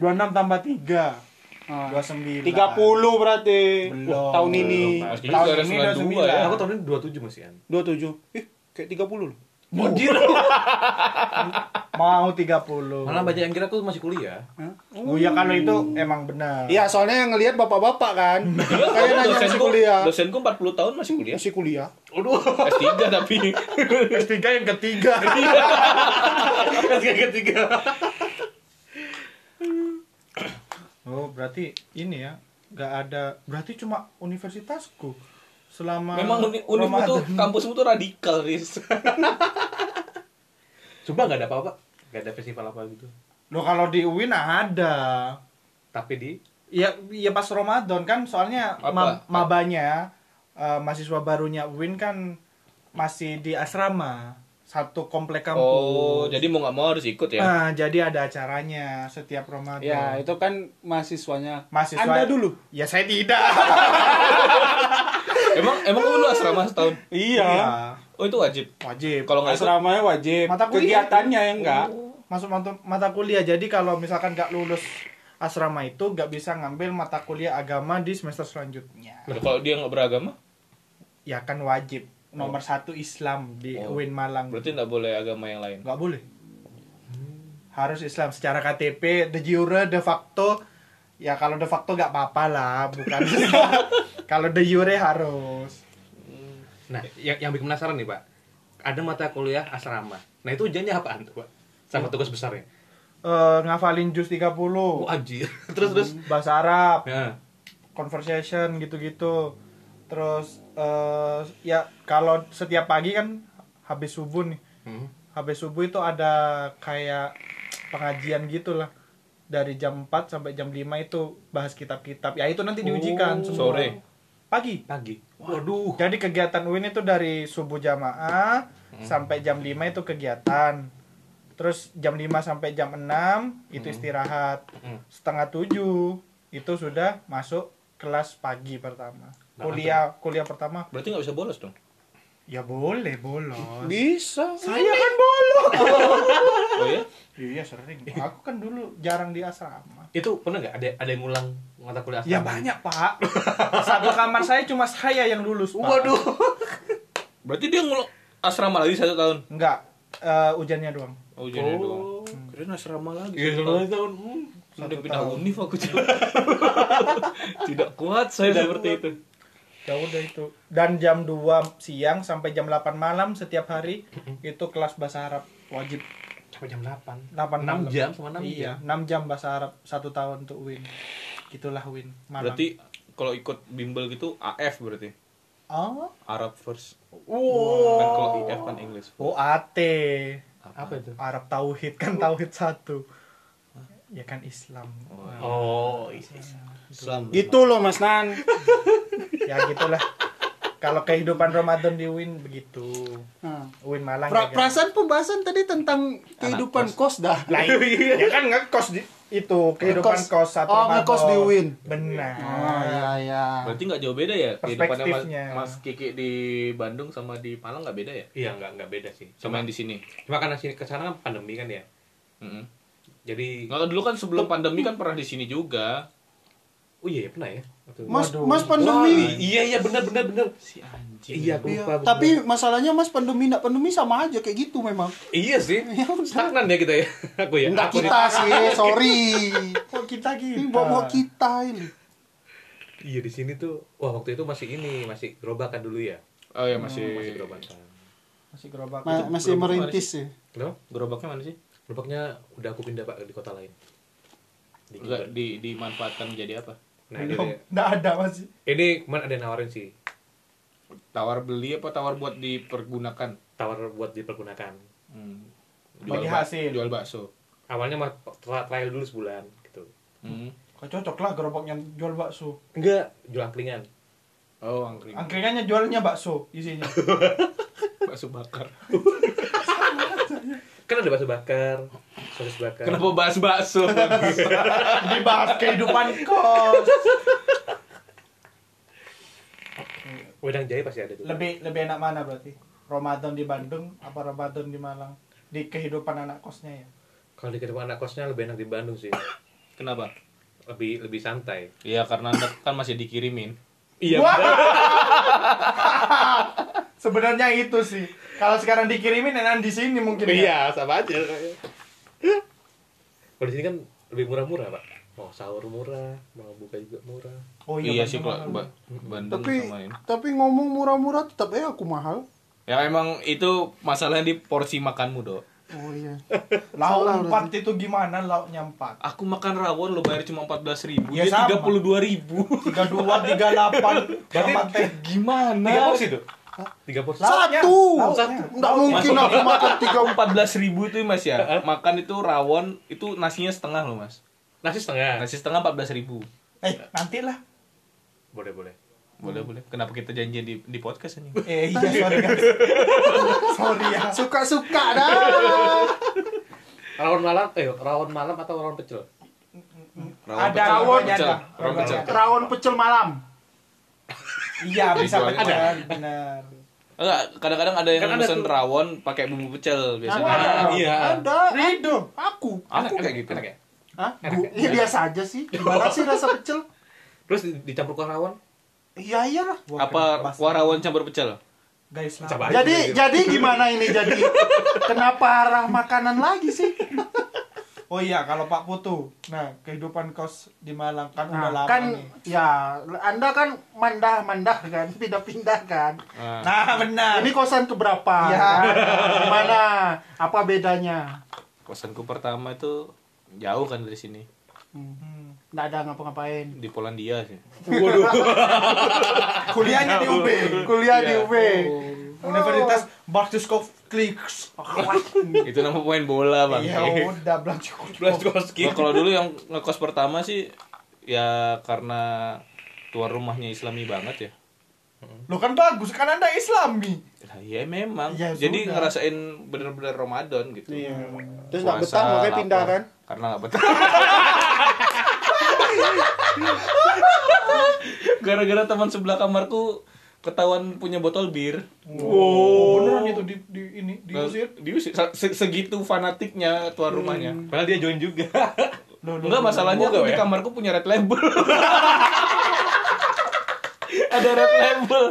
Speaker 3: 26 tambah 3.
Speaker 2: Ah,
Speaker 3: 29.
Speaker 2: 30 berarti.
Speaker 3: Belum.
Speaker 2: Tahun ini.
Speaker 1: Kiki
Speaker 3: Tahun ini
Speaker 1: 92 ya.
Speaker 4: Aku tahun ini 27 masih kan.
Speaker 2: 27. Eh, kayak 30 loh.
Speaker 4: Anjir. [laughs]
Speaker 3: Mau 30.
Speaker 4: Malah banyak yang kira aku masih kuliah.
Speaker 2: Hah?
Speaker 3: Oh ya kalau itu emang benar.
Speaker 2: Iya, soalnya yang ngelihat bapak-bapak kan. [laughs] Kayak nanya masih
Speaker 1: Dosenku,
Speaker 2: kuliah.
Speaker 1: dosenku 40 tahun masih kuliah.
Speaker 2: Masih kuliah.
Speaker 4: Aduh.
Speaker 1: S3 tapi. [laughs]
Speaker 3: S3 yang ketiga.
Speaker 4: Ketiga ketiga.
Speaker 3: Oh, berarti ini ya. Gak ada. Berarti cuma universitasku. Selama
Speaker 1: Memang uni, unimu tuh kampusmu tuh radikal, Riz. [laughs]
Speaker 4: Coba nggak ada apa-apa. Nggak ada festival apa gitu.
Speaker 3: Loh kalau di UIN ada.
Speaker 4: Tapi di
Speaker 3: Iya, iya pas Ramadan kan soalnya
Speaker 1: Apa?
Speaker 3: ma- mabanya eh, mahasiswa barunya UIN kan masih di asrama satu komplek kampus.
Speaker 1: Oh, jadi mau nggak mau harus ikut ya?
Speaker 3: Nah, jadi ada acaranya setiap Ramadan.
Speaker 2: Ya, itu kan mahasiswanya.
Speaker 3: Mahasiswa
Speaker 2: Anda dulu.
Speaker 3: Ya saya tidak. [laughs]
Speaker 1: Emang emang kamu dulu asrama setahun?
Speaker 2: Iya.
Speaker 1: Oh itu wajib.
Speaker 3: Wajib.
Speaker 1: Kalau nggak ikut,
Speaker 2: Asramanya wajib.
Speaker 3: Mata kuliah.
Speaker 2: Kegiatannya yang enggak.
Speaker 3: Masuk mata, mata kuliah. Jadi kalau misalkan nggak lulus asrama itu nggak bisa ngambil mata kuliah agama di semester selanjutnya.
Speaker 1: Nah, kalau dia nggak beragama,
Speaker 3: Ya kan wajib. Nomor satu Islam di
Speaker 1: Oh.
Speaker 3: UIN Malang.
Speaker 1: berarti nggak boleh agama yang lain.
Speaker 3: nggak boleh harus Islam secara KTP de jure de facto ya kalau de facto nggak apa-apa lah bukan [laughs] kalau de jure harus
Speaker 4: Nah, yang, yang bikin penasaran nih, Pak. Ada mata kuliah asrama. Nah, itu ujiannya apaan tuh, Pak? Sama tugas besarnya.
Speaker 3: Eh, ngafalin juz 30
Speaker 4: Oh, anjir. [laughs] terus terus.
Speaker 3: bahasa Arab
Speaker 4: Nah,
Speaker 3: conversation gitu-gitu terus eh, ya kalau setiap pagi kan habis subuh nih
Speaker 4: hmm.
Speaker 3: habis subuh itu ada kayak pengajian gitulah dari jam 4 sampai jam 5 itu bahas kitab-kitab ya itu nanti diujikan
Speaker 4: Oh,
Speaker 3: semua.
Speaker 1: sore.
Speaker 3: pagi
Speaker 4: pagi. Waduh.
Speaker 3: jadi kegiatan UIN itu dari subuh jamaah sampai jam 5 itu kegiatan terus jam 5 sampai jam 6 itu istirahat
Speaker 4: Hmm.
Speaker 3: setengah tujuh itu sudah masuk kelas pagi pertama
Speaker 4: Nah,
Speaker 3: kuliah kuliah pertama
Speaker 1: Berarti nggak bisa bolos dong?
Speaker 3: ya boleh bolos
Speaker 2: Bisa.
Speaker 3: saya kan bolos [laughs]
Speaker 1: Oh ya? [laughs]
Speaker 3: iya sering aku kan dulu jarang di asrama
Speaker 4: Itu pernah nggak ada ada yang ngulang mata kuliah
Speaker 3: ya
Speaker 4: asrama?
Speaker 3: banyak pak satu kamar saya cuma saya yang lulus pak.
Speaker 4: Waduh.
Speaker 1: Berarti dia ngulung asrama lagi satu tahun?
Speaker 3: enggak eh, ujiannya doang
Speaker 1: Oh, jadi
Speaker 4: Oh.
Speaker 1: doang. Kirain asrama lagi.
Speaker 4: Iya,
Speaker 1: satu tahun.
Speaker 4: tahun. Hmm.
Speaker 1: Udah pindah univ aku. [laughs] Tidak kuat saya seperti itu.
Speaker 3: Ya udah itu dan jam 2 siang sampai jam 8 malam setiap hari itu kelas bahasa Arab wajib
Speaker 4: Sampai jam 8.
Speaker 3: 8
Speaker 4: 6
Speaker 3: malam.
Speaker 4: jam sama 6
Speaker 3: iya
Speaker 4: jam.
Speaker 3: 6 jam bahasa Arab satu tahun untuk win itulah win malam
Speaker 1: Berarti kalau ikut bimbel gitu AF berarti.
Speaker 3: oh
Speaker 1: Arab first.
Speaker 3: wow
Speaker 1: Kan kalau IF kan English.
Speaker 3: oh AT
Speaker 4: Apa itu?
Speaker 3: Arab tauhid kan tauhid satu ya kan Islam
Speaker 4: Oh, iya.
Speaker 1: Islam.
Speaker 2: Gitu loh Mas Nan. [laughs]
Speaker 3: ya gitulah kalau kehidupan Ramadan di Win begitu
Speaker 2: Nah.
Speaker 3: Win Malang
Speaker 2: Pra-
Speaker 3: ya kan?
Speaker 2: perasaan pembahasan tadi tentang kehidupan kos dah.
Speaker 3: Lah, ya kan ngekos di itu kehidupan
Speaker 2: Ngekos.
Speaker 3: kos satu
Speaker 2: Oh,
Speaker 3: Ramadan.
Speaker 2: ngekos di Win.
Speaker 3: benar
Speaker 2: Oh iya iya.
Speaker 1: Berarti nggak jauh beda ya kehidupannya Mas,
Speaker 3: Perspektifnya.
Speaker 1: Mas Kiki di Bandung sama di Malang nggak beda ya?
Speaker 4: Iya, nggak nggak beda sih.
Speaker 1: Sama
Speaker 4: Cuma
Speaker 1: yang di sini.
Speaker 4: cuma karena sini ke sana kan pandemi kan ya.
Speaker 1: Mm-mm.
Speaker 4: Jadi
Speaker 1: Nggak dulu kan sebelum pandemi kan pernah di sini juga.
Speaker 4: Oh iya, pernah ya.
Speaker 2: Mas
Speaker 3: Waduh.
Speaker 2: Mas
Speaker 4: Wah,
Speaker 2: pandemi.
Speaker 4: iya iya benar benar benar.
Speaker 1: Si anjing.
Speaker 4: Iya, aku
Speaker 2: Iya,
Speaker 4: lupa. benar.
Speaker 2: tapi masalahnya Mas pandemi nak pandemi sama aja kayak gitu memang.
Speaker 4: iya sih. [laughs]
Speaker 2: Ya.
Speaker 4: Stagnan ya kita ya. [laughs] Aku ya.
Speaker 2: Enggak
Speaker 4: Aku
Speaker 2: kita sih, [laughs] sorry.
Speaker 3: kok kita gitu
Speaker 2: Ini bawa kita ini.
Speaker 4: Iya di sini tuh. Wah waktu itu masih ini masih gerobakan dulu ya.
Speaker 1: Oh ya masih.
Speaker 4: Masih gerobakan.
Speaker 3: masih gerobak
Speaker 2: Ma- masih
Speaker 1: gerobak
Speaker 2: merintis sih.
Speaker 4: Kenapa?
Speaker 1: Gerobaknya mana sih?
Speaker 4: Gerobaknya udah aku pindah pak di kota lain. Di
Speaker 1: Enggak di dimanfaatkan jadi apa?
Speaker 4: Nah ini,
Speaker 3: belum nggak ada masih
Speaker 4: ini kemarin ada yang nawarin sih
Speaker 1: Tawar beli apa tawar buat dipergunakan?
Speaker 4: tawar buat dipergunakan.
Speaker 1: Hmm.
Speaker 3: Bagi hasil.
Speaker 1: Jual bakso.
Speaker 4: Awalnya mah trial dulu sebulan gitu.
Speaker 1: Hmm.
Speaker 3: kok cocok lah gerobaknya jual bakso
Speaker 4: Enggak, jual angkringan.
Speaker 1: Oh, angkring.
Speaker 3: angkringannya jualnya bakso isinya [laughs]
Speaker 1: bakso bakar. [laughs]
Speaker 4: Kan ada bakso bakar, sosis bakar.
Speaker 1: Kenapa bahas bakso? [laughs]
Speaker 3: dibahas kehidupan kos
Speaker 4: Wedang jahe pasti ada tuh.
Speaker 3: lebih lebih enak mana berarti Ramadan di Bandung apa Ramadan di Malang di kehidupan anak kosnya ya
Speaker 4: Kalau di kehidupan anak kosnya lebih enak di Bandung sih.
Speaker 1: Kenapa?
Speaker 4: Lebih lebih santai.
Speaker 1: Iya karena anda kan masih dikirimin.
Speaker 4: Iya. [laughs]
Speaker 3: Sebenarnya itu sih kalau sekarang dikirimin enak di sini mungkin ya.
Speaker 4: Iya, sama aja. Kalau di sini kan lebih murah-murah, Pak. Mau sahur murah, mau buka juga murah.
Speaker 3: oh
Speaker 1: iya
Speaker 3: iya,
Speaker 1: sih kalau Ba- Bandung
Speaker 2: Tapi
Speaker 1: sama ini.
Speaker 2: tapi ngomong murah-murah tetap eh aku mahal.
Speaker 1: Ya emang itu masalahnya di porsi makanmu, Dok.
Speaker 2: Oh iya. [laughs]
Speaker 3: lauk
Speaker 2: Salah
Speaker 3: empat itu gimana lauknya empat
Speaker 1: Aku makan rawon lo bayar cuma 14 ribu,
Speaker 3: Ya,
Speaker 1: dia
Speaker 3: sama.
Speaker 1: 32 ribu.
Speaker 3: tiga dua tiga delapan [laughs]
Speaker 4: Berarti
Speaker 1: Gimana?
Speaker 4: Tiga porsi tuh? Tiga porsi.
Speaker 3: Lauknya,
Speaker 2: Satu. Enggak mungkin aku makan tiga
Speaker 1: Tiga 14 ribu itu mas ya. Makan itu rawon itu nasinya setengah loh mas.
Speaker 4: Nasi setengah.
Speaker 1: Nasi setengah 14 ribu.
Speaker 3: eh nanti lah
Speaker 4: Boleh, boleh.
Speaker 1: Boleh boleh. Kenapa kita janjian di di podcast ini?
Speaker 3: eh iya sorry guys [laughs] sorry ya
Speaker 2: suka-suka dah.
Speaker 4: Rawon malam, eh rawon malam atau rawon pecel?
Speaker 3: ada
Speaker 1: pecel.
Speaker 3: rawon
Speaker 1: pecel.
Speaker 3: ada
Speaker 1: Rawon pecel.
Speaker 2: Rawon pecel malam.
Speaker 3: Iya bisa benar benar
Speaker 1: Enggak, kadang-kadang ada yang
Speaker 4: Kan ada
Speaker 1: pesen
Speaker 4: tuh.
Speaker 1: rawon pakai bumbu pecel biasanya.
Speaker 2: Ada.
Speaker 4: iya.
Speaker 2: Ada.
Speaker 3: Rido
Speaker 2: Aku.
Speaker 1: Aku
Speaker 4: Enak,
Speaker 1: kayak gitu.
Speaker 4: enak ya?
Speaker 2: Hah?
Speaker 4: Ya?
Speaker 2: iya biasa aja sih. Gimana sih rasa pecel?
Speaker 4: Terus di- dicampur ke rawon?
Speaker 2: Iya iyalah.
Speaker 1: Apa kuah rawon campur pecel?
Speaker 3: guys lah
Speaker 4: Coba aja
Speaker 2: Jadi jadi gimana ini jadi? Kenapa arah makanan lagi sih?
Speaker 3: Oh iya kalau Pak Putu nah kehidupan kos di Malang kan udah
Speaker 2: Nah,
Speaker 3: lama
Speaker 2: kan
Speaker 3: nih
Speaker 2: ya Anda kan mandah-mandah kan, [laughs] pindah-pindah kan.
Speaker 1: Nah,
Speaker 3: nah benar
Speaker 2: Ini kosan keberapa?
Speaker 3: Ya.
Speaker 2: kan? Gimana? Apa bedanya?
Speaker 1: kosanku pertama itu jauh kan dari sini.
Speaker 2: Hmm. Nggak ada ngapa-ngapain.
Speaker 1: Di Polandia sih.
Speaker 3: kuliahnya di UB
Speaker 2: Kuliah di UB.
Speaker 3: Universitas Bartuskov Kliks [laughs]
Speaker 1: itu nama pemain bola bang.
Speaker 3: ya [laughs] udah
Speaker 4: Blaskowski.
Speaker 1: Nah, kalau dulu yang ngekos pertama sih ya karena tuan rumahnya Islami banget ya.
Speaker 3: lo kan bagus kan anda Islami
Speaker 1: Nah, ya memang.
Speaker 3: Ya,
Speaker 1: Jadi
Speaker 3: sudah.
Speaker 1: ngerasain bener-bener Ramadan gitu.
Speaker 2: Iya. Terus nggak betah makanya pindah kan?
Speaker 1: Karena nggak betah. [laughs] Gara-gara teman sebelah kamarku ketahuan punya botol bir.
Speaker 3: Oh, beneran itu di, di ini diusir.
Speaker 1: Diusir. Se- segitu fanatiknya tuan rumahnya.
Speaker 4: Padahal dia join juga.
Speaker 3: Loh, loh,
Speaker 1: Enggak masalahnya aku di
Speaker 4: ya?
Speaker 1: kamarku punya red label. [laughs] Ada red label.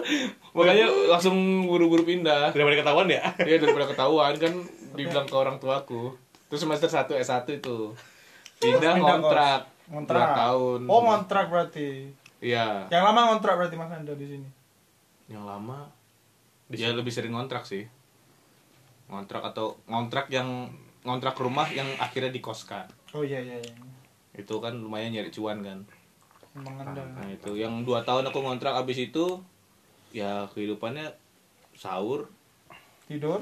Speaker 1: Makanya langsung buru-buru pindah.
Speaker 4: Daripada ketahuan ya.
Speaker 1: Iya daripada ketahuan kan [laughs] dibilang ke orang tuaku. Terus semester 1 S1 itu. Pindah kontrak. Dua tahun.
Speaker 3: Oh, ngontrak berarti.
Speaker 1: Iya.
Speaker 3: Yang lama ngontrak berarti Mas Anda di sini.
Speaker 1: Yang lama dia lebih sering ngontrak sih. Ngontrak atau ngontrak yang ngontrak rumah yang akhirnya dikoskan.
Speaker 3: Oh iya iya iya.
Speaker 1: Itu kan lumayan nyari cuan kan.
Speaker 3: Emang Anda.
Speaker 1: Nah itu yang dua tahun aku ngontrak abis itu ya kehidupannya sahur,
Speaker 3: Tidur.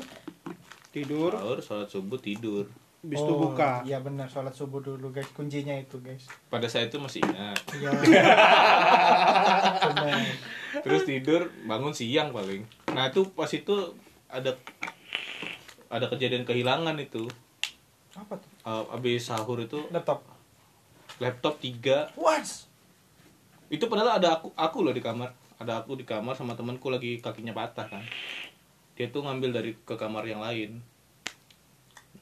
Speaker 2: Tidur,
Speaker 1: sahur, sholat subuh, tidur.
Speaker 2: Habis itu buka.
Speaker 3: Iya benar, sholat subuh dulu guys. Kuncinya itu guys.
Speaker 1: Pada saat itu masih ingat.
Speaker 3: Iya. [laughs] benar.
Speaker 1: Terus tidur bangun siang paling. Nah itu pas itu ada ada kejadian kehilangan itu.
Speaker 3: Apa tuh?
Speaker 1: Uh, abis sahur itu
Speaker 3: Laptop.
Speaker 1: laptop tiga
Speaker 3: Was.
Speaker 1: itu padahal ada aku aku loh di kamar ada aku di kamar sama temanku lagi kakinya patah kan dia tuh ngambil dari ke kamar yang lain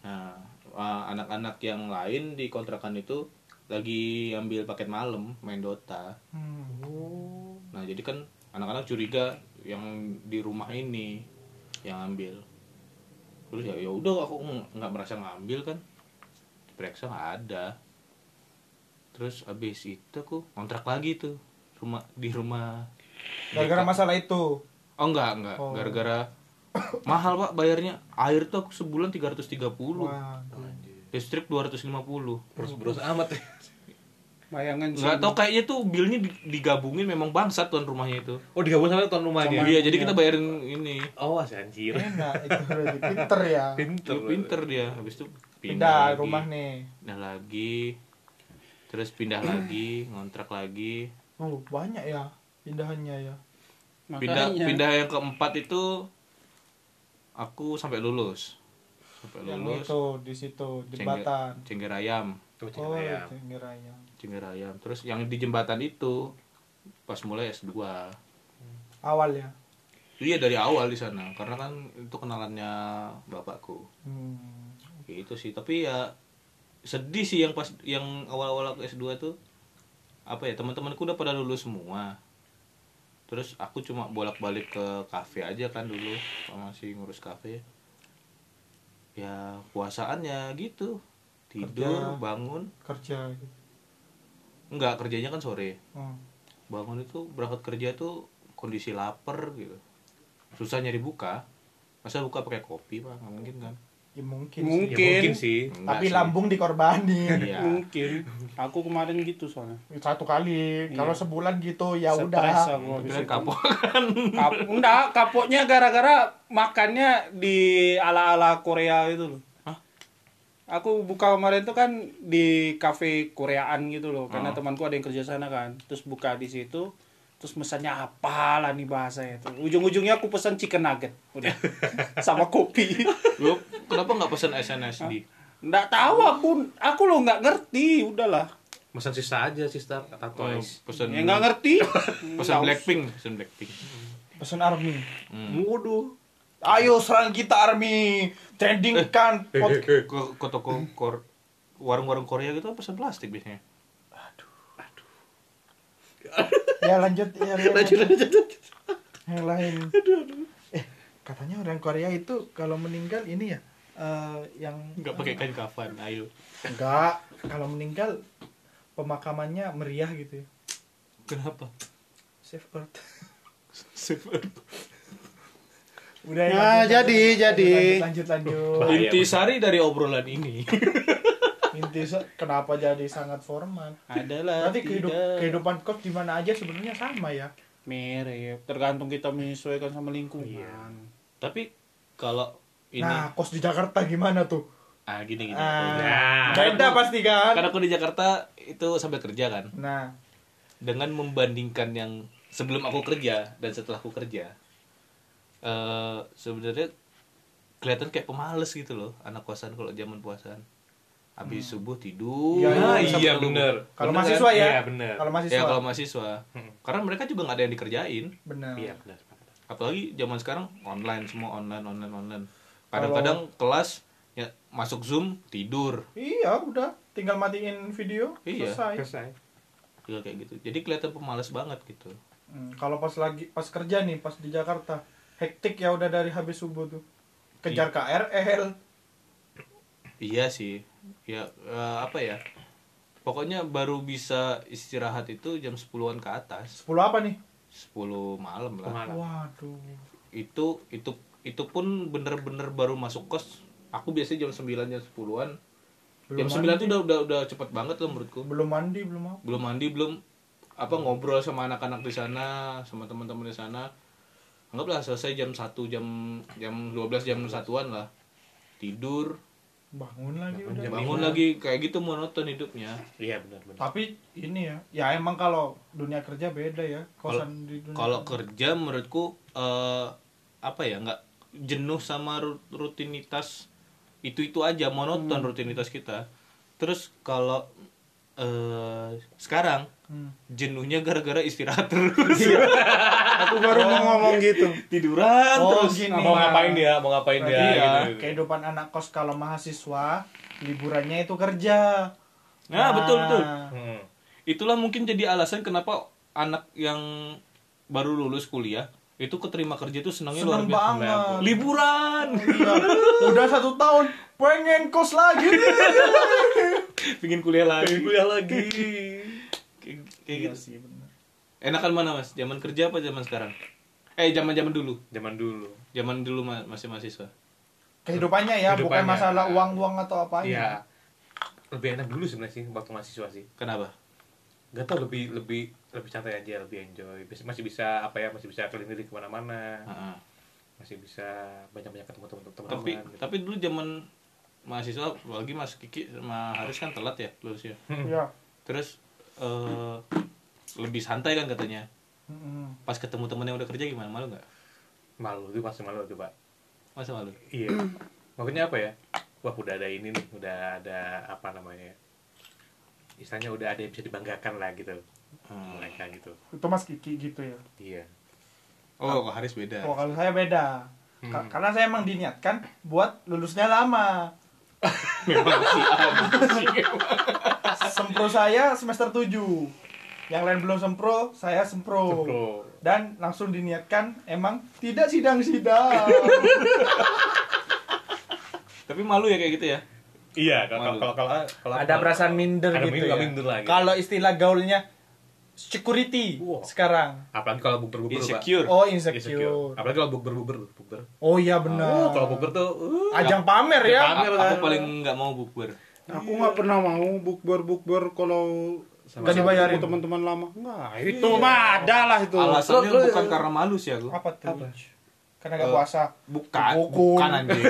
Speaker 1: nah uh, anak-anak yang lain di kontrakan itu lagi ambil paket malam main Dota
Speaker 3: Hmm. Oh.
Speaker 1: nah jadi kan anak-anak curiga yang di rumah ini yang ambil terus ya ya udah aku ng- nggak merasa ngambil kan diperiksa nggak ada terus abis itu aku kontrak lagi tuh rumah di rumah
Speaker 3: Gara-gara masalah itu.
Speaker 1: oh enggak enggak
Speaker 3: Oh.
Speaker 1: gara-gara mahal pak bayarnya air tuh aku sebulan 330
Speaker 3: Wah.
Speaker 1: listrik 250
Speaker 4: Bros-bros amat ya.
Speaker 2: Bayangan sih.
Speaker 1: nggak tau kayaknya tuh bilnya di- digabungin memang bangsat tuan rumahnya itu
Speaker 4: Oh, digabung sama tuan rumahnya.
Speaker 1: iya jadi kita bayarin ini
Speaker 4: Oh, si anjir.
Speaker 3: Enak itu berarti pinter ya. [laughs]
Speaker 4: Pinter.
Speaker 1: Pinter, pinter dia habis itu
Speaker 3: Pindah
Speaker 1: lagi.
Speaker 3: rumah nih.
Speaker 1: pindah lagi terus pindah lagi ngontrak lagi
Speaker 3: Oh, banyak ya pindahannya ya.
Speaker 1: pindah
Speaker 2: Makanya.
Speaker 1: pindah yang keempat itu aku sampai lulus sampai
Speaker 3: Yang
Speaker 1: lulus
Speaker 3: itu di situ jembatan.
Speaker 1: cengger ayam
Speaker 4: Tuh,
Speaker 3: Oh,
Speaker 4: ayam.
Speaker 3: Cengger ayam.
Speaker 1: cengger ayam terus yang di jembatan itu pas mulai S2
Speaker 3: Awal ya.
Speaker 1: iya dari awal di sana karena kan itu kenalannya bapakku
Speaker 3: Hmm.
Speaker 1: itu sih tapi ya sedih sih yang pas yang awal-awal aku S2 tuh apa ya teman-temanku udah pada lulus semua terus aku cuma bolak-balik ke kafe aja kan dulu masih ngurus kafe. Ya puasaannya gitu. Tidur
Speaker 3: Kerja.
Speaker 1: bangun.
Speaker 3: Kerja gitu.
Speaker 1: enggak kerjanya kan sore.
Speaker 3: Oh.
Speaker 1: bangun itu berangkat kerja tuh kondisi lapar gitu. Susah nyari buka. Masa buka pakai kopi pak? Nggak mungkin kan
Speaker 3: Ya mungkin.
Speaker 2: Mungkin.
Speaker 3: sih.
Speaker 4: Ya, mungkin sih.
Speaker 1: Enggak
Speaker 3: Tapi
Speaker 1: sih.
Speaker 3: lambung dikorbanin.
Speaker 1: Iya.
Speaker 2: Mungkin. Aku kemarin gitu soalnya.
Speaker 3: Satu kali. Kalau
Speaker 2: Iya.
Speaker 3: sebulan gitu ya
Speaker 2: Stres
Speaker 3: udah.
Speaker 2: aku
Speaker 1: Tapi kan kapok kan
Speaker 2: Kap, enggak, kapoknya gara-gara makannya di ala-ala Korea itu loh.
Speaker 1: Hah?
Speaker 2: Aku buka kemarin tuh kan di kafe Koreaan gitu loh, karena
Speaker 1: Oh.
Speaker 2: temanku ada yang kerja sana kan. Terus buka di situ, terus mesannya apalah nih bahasanya itu. Ujung-ujungnya aku pesan chicken nugget, udah. [laughs] Sama kopi.
Speaker 1: lu kenapa nggak pesan SNSD
Speaker 2: Enggak tahu aku, aku loh nggak ngerti, udahlah.
Speaker 4: Pesan sisa aja, sister. Kata
Speaker 1: Oh,
Speaker 4: Toys.
Speaker 1: pesan
Speaker 2: Ya nggak ngerti. [laughs]
Speaker 1: pesan
Speaker 2: Nggak
Speaker 1: Blackpink pesan Blackpink
Speaker 3: Pesan army.
Speaker 1: hmm.
Speaker 4: Waduh.
Speaker 3: Ayo serang kita army. Trending kan. Pod- [laughs]
Speaker 1: ke, ke toko kor warung-warung Korea gitu pesan plastik biasanya
Speaker 3: ya lanjut ya lanjut, lanjut, Yang lain. Eh, katanya orang Korea itu kalau meninggal ini ya eh, yang
Speaker 1: nggak pakai kain kafan ayo
Speaker 3: enggak kalau meninggal pemakamannya meriah gitu ya.
Speaker 1: kenapa
Speaker 3: Save Earth. [laughs]
Speaker 1: Sever.
Speaker 3: Udah
Speaker 2: Nah,
Speaker 3: lanjut,
Speaker 2: jadi,
Speaker 3: lanjut,
Speaker 2: jadi.
Speaker 3: lanjut lanjut lanjut.
Speaker 4: Bahaya,
Speaker 1: inti
Speaker 4: Mas.
Speaker 1: sari dari obrolan ini [laughs]
Speaker 3: Inti kenapa jadi sangat formal?
Speaker 2: Adalah
Speaker 3: Berarti kehidup, kehidupan kos di mana aja sebenarnya sama ya.
Speaker 2: mirip, tergantung kita menyesuaikan sama lingkungan.
Speaker 4: Iya.
Speaker 1: tapi kalau ini
Speaker 3: Nah, kos di Jakarta gimana tuh?
Speaker 1: ah gini gini
Speaker 3: Ah,
Speaker 4: Nah.
Speaker 3: beda pasti kan?
Speaker 1: karena aku di Jakarta itu sambil kerja kan
Speaker 3: Nah,
Speaker 1: dengan membandingkan yang sebelum aku kerja dan setelah aku kerja eh sebenarnya kelihatan kayak pemalas gitu loh anak kosan kalau zaman puasaan habis subuh tidur
Speaker 3: Iya,
Speaker 4: Nah,
Speaker 3: iya,
Speaker 4: iya bener.
Speaker 3: Kalau mahasiswa ya.
Speaker 4: Iya, bener.
Speaker 3: Kalau mahasiswa.
Speaker 1: ya kalau mahasiswa
Speaker 4: Hmm.
Speaker 1: karena mereka juga nggak ada yang dikerjain
Speaker 3: Benar.
Speaker 4: Iya benar.
Speaker 1: apalagi zaman sekarang online semua online online online kadang-kadang kelas ya masuk zoom tidur
Speaker 3: Iya, udah. Tinggal matiin video,
Speaker 1: Iya.
Speaker 3: selesai.
Speaker 4: Selesai.
Speaker 1: juga kayak gitu jadi kelihatan pemalas banget gitu
Speaker 3: Hmm, kalau pas lagi pas kerja nih, pas di Jakarta, hektik ya udah dari habis subuh tuh. Kejar KRL.
Speaker 1: iya sih ya eh, apa ya pokoknya baru bisa istirahat itu jam 10-an ke atas
Speaker 3: 10 apa nih?
Speaker 1: 10 malam lah
Speaker 4: Malam.
Speaker 3: Waduh.
Speaker 1: itu itu itu pun bener-bener baru masuk kos aku biasanya jam 9 jam 10-an
Speaker 3: Belum
Speaker 1: jam 9
Speaker 3: mandi.
Speaker 1: tuh udah udah udah cepet banget loh menurutku
Speaker 3: Belum mandi, belum apa.
Speaker 1: belum mandi belum apa ngobrol sama anak-anak di sana sama teman-teman di sana anggaplah selesai jam 1 jam jam 12 jam satuan lah tidur
Speaker 3: Bangun lagi
Speaker 4: Bangun
Speaker 3: udah.
Speaker 4: jam
Speaker 1: bangun lagi kayak gitu monoton hidupnya
Speaker 4: Iya benar benar.
Speaker 3: Tapi ini ya, ya emang kalau dunia kerja beda ya. Kosan di dunia
Speaker 1: kalau
Speaker 3: kerja.
Speaker 1: menurutku eh, apa ya nggak jenuh sama ru- rutinitas itu itu aja monoton rutinitas kita terus kalau eh, sekarang
Speaker 3: Hmm.
Speaker 1: jenuhnya gara-gara istirahat terus
Speaker 2: Aku baru mau ngomong [laughs] gitu.
Speaker 1: tiduran
Speaker 3: Oh,
Speaker 1: terus
Speaker 3: gini.
Speaker 4: mau
Speaker 3: Nah.
Speaker 4: ngapain dia? Mau ngapain dia?
Speaker 3: Berarti ya,
Speaker 4: gitu.
Speaker 3: kehidupan anak kos kalau mahasiswa liburannya itu kerja.
Speaker 1: nah betul betul
Speaker 4: Hmm.
Speaker 1: itulah mungkin jadi alasan kenapa anak yang baru lulus kuliah itu keterima kerja itu senangnya luar
Speaker 3: Seneng
Speaker 1: biasa
Speaker 3: banget.
Speaker 1: liburan
Speaker 3: Iya. Udah satu tahun pengen kos lagi. [laughs]
Speaker 1: pingin kuliah lagi
Speaker 4: Pengen kuliah lagi.
Speaker 1: kayak,
Speaker 3: Iya
Speaker 1: gitu
Speaker 3: sih bener.
Speaker 1: enakan mana mas zaman kerja apa zaman sekarang eh zaman zaman dulu
Speaker 4: Zaman dulu.
Speaker 1: zaman dulu ma- masih mahasiswa
Speaker 3: Kehidupannya ya, bukan
Speaker 4: Kehidupannya.
Speaker 3: masalah uang-uang atau apa
Speaker 4: Iya. Lebih enak dulu sebenarnya sih waktu mahasiswa sih.
Speaker 1: kenapa
Speaker 4: Gak tau lebih lebih lebih santai aja, lebih enjoy. Masih masih bisa apa ya? Masih bisa keliling ke mana-mana.
Speaker 1: Heeh.
Speaker 4: Masih bisa banyak-banyak ketemu teman-teman.
Speaker 1: tapi
Speaker 4: gitu.
Speaker 1: tapi dulu zaman mahasiswa apalagi mas Kiki sama Haris kan telat ya lulusnya
Speaker 3: Iya.
Speaker 1: terus eh, lebih santai kan katanya
Speaker 3: Mm-mm.
Speaker 1: pas ketemu temen yang udah kerja gimana malu nggak
Speaker 4: malu tuh pasti malu tuh pak.
Speaker 1: masa malu
Speaker 4: Iya. Makanya apa ya? Wah udah ada ini nih, udah ada apa namanya? ya? Istilahnya udah ada yang bisa dibanggakan lah gitu.
Speaker 1: Hmm.
Speaker 4: Mereka gitu.
Speaker 3: Itu Mas Kiki gitu ya.
Speaker 4: Iya.
Speaker 1: oh kok Haris beda
Speaker 3: Oh, kalau saya beda. Ka-
Speaker 4: Hmm.
Speaker 3: Karena saya emang diniatkan buat lulusnya lama. [laughs]
Speaker 1: memang sih [laughs]
Speaker 3: Sempro saya semester 7. Yang lain belum sempro, saya sempro.
Speaker 4: Sempro.
Speaker 3: Dan langsung diniatkan emang tidak sidang-sidang. [laughs]
Speaker 1: tapi malu ya kayak gitu ya
Speaker 4: Iya, kalau
Speaker 1: Malu.
Speaker 4: kalau kalau kalau
Speaker 2: Ada perasaan minder
Speaker 4: ada
Speaker 2: gitu
Speaker 4: minder,
Speaker 2: ya.
Speaker 4: minder lah, gitu.
Speaker 3: Kalau istilah gaulnya security
Speaker 4: Wow.
Speaker 3: sekarang.
Speaker 4: apalagi kalau bukber bukber
Speaker 1: insecure
Speaker 3: Oh,
Speaker 4: Insecure.
Speaker 3: insecure.
Speaker 4: Apalagi kalau bukber bukber bukber.
Speaker 3: Oh iya benar.
Speaker 4: Oh, kalau bukber tuh uh,
Speaker 3: Ajang pamer ya.
Speaker 4: Pamer.
Speaker 1: Aku paling nggak mau bukber
Speaker 2: Aku nggak pernah mau bukber bukber kalau
Speaker 3: Nggak dibayarin.
Speaker 2: sama teman-teman lama. Enggak, itu mah ada lah itu.
Speaker 1: alasannya
Speaker 4: Lo- lo-
Speaker 1: bukan karena malu sih aku
Speaker 3: Apa tuh?
Speaker 4: Apa?
Speaker 3: Karena gak
Speaker 1: Eh,
Speaker 3: puasa.
Speaker 1: bukan
Speaker 3: Bukun.
Speaker 1: bukan anjing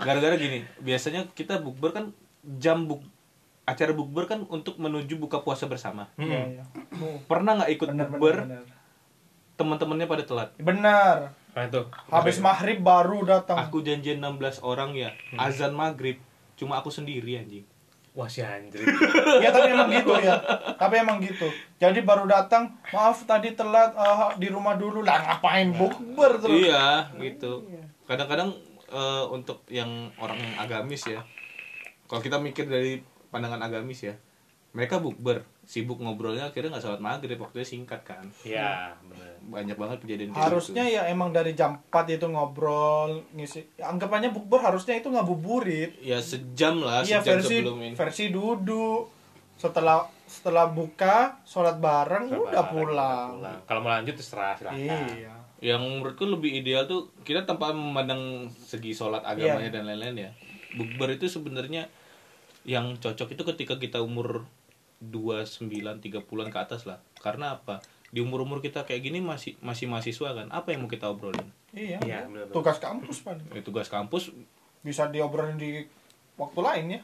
Speaker 1: gara-gara gini biasanya kita bukber kan jam buk acara bukber kan untuk menuju buka puasa bersama
Speaker 3: Iya, iya.
Speaker 1: pernah nggak ikut bukber teman-temannya pada telat
Speaker 3: Benar.
Speaker 4: Nah, itu.
Speaker 3: Habis maghrib baru datang.
Speaker 1: aku janjian 16 orang ya azan maghrib cuma aku sendiri anjing
Speaker 4: Wah si anjir. [laughs]
Speaker 3: ya tapi emang gitu ya. Tapi emang gitu. Jadi baru datang, maaf tadi telat eh, di rumah dulu lah ngapain bukber terus.
Speaker 1: iya gitu kadang-kadang eh, untuk yang orang yang agamis ya kalau kita mikir dari pandangan agamis ya mereka bukber sibuk ngobrolnya akhirnya nggak sholat maghrib waktunya singkat kan
Speaker 4: Iya, benar.
Speaker 1: banyak banget kejadian
Speaker 3: Harusnya
Speaker 1: gitu.
Speaker 3: ya emang dari jam 4 itu ngobrol ngisi. Ya, anggapannya bukber harusnya itu ngabuburit.
Speaker 1: ya sejam lah
Speaker 3: Iya
Speaker 1: sejam
Speaker 3: versi
Speaker 1: sebelum ini
Speaker 3: versi duduk. Setelah setelah buka sholat bareng udah
Speaker 4: Sabar,
Speaker 3: pulang.
Speaker 4: pulang. Kalau mau lanjut terserah silakan.
Speaker 3: Iya.
Speaker 1: yang menurutku lebih ideal tuh kita tanpa memandang segi sholat agamanya
Speaker 3: Iya.
Speaker 1: dan lain-lain ya bukber itu sebenarnya yang cocok itu ketika kita umur 29 30-an ke atas lah karena apa di umur-umur kita kayak gini masih masih mahasiswa kan apa yang mau kita obrolin
Speaker 3: Iya.
Speaker 4: Iya, benar.
Speaker 3: Tugas kampus paling.
Speaker 1: Ya, tugas kampus
Speaker 3: Bisa diobrolin di waktu lain ya.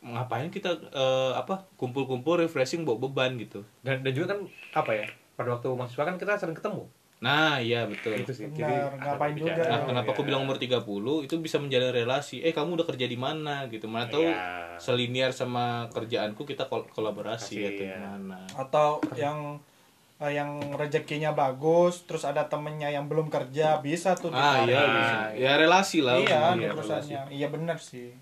Speaker 1: ngapain kita eh, apa kumpul-kumpul refreshing bawa beban gitu
Speaker 4: Dan, dan juga kan apa ya? Pada waktu mahasiswa kan kita sering ketemu.
Speaker 1: Nah, iya betul.
Speaker 4: itu sih
Speaker 3: Benar, ngapain
Speaker 4: bicara.
Speaker 3: juga.
Speaker 1: Nah, kenapa aku
Speaker 4: Iya.
Speaker 1: bilang umur 30 itu bisa menjalin relasi. Eh, kamu udah kerja di mana gitu. Mana tahu
Speaker 4: Iya.
Speaker 1: selinier sama kerjaanku kita kol- kolaborasi
Speaker 4: Kasih,
Speaker 1: atau
Speaker 4: iya.
Speaker 1: gimana.
Speaker 3: atau yang eh, yang rezekinya bagus terus ada temennya yang belum kerja bisa tuh
Speaker 1: Ah, iya,
Speaker 4: Nah,
Speaker 1: bisa. Ya relasi lah.
Speaker 3: iya
Speaker 1: relasi.
Speaker 3: perusahaannya iya benar sih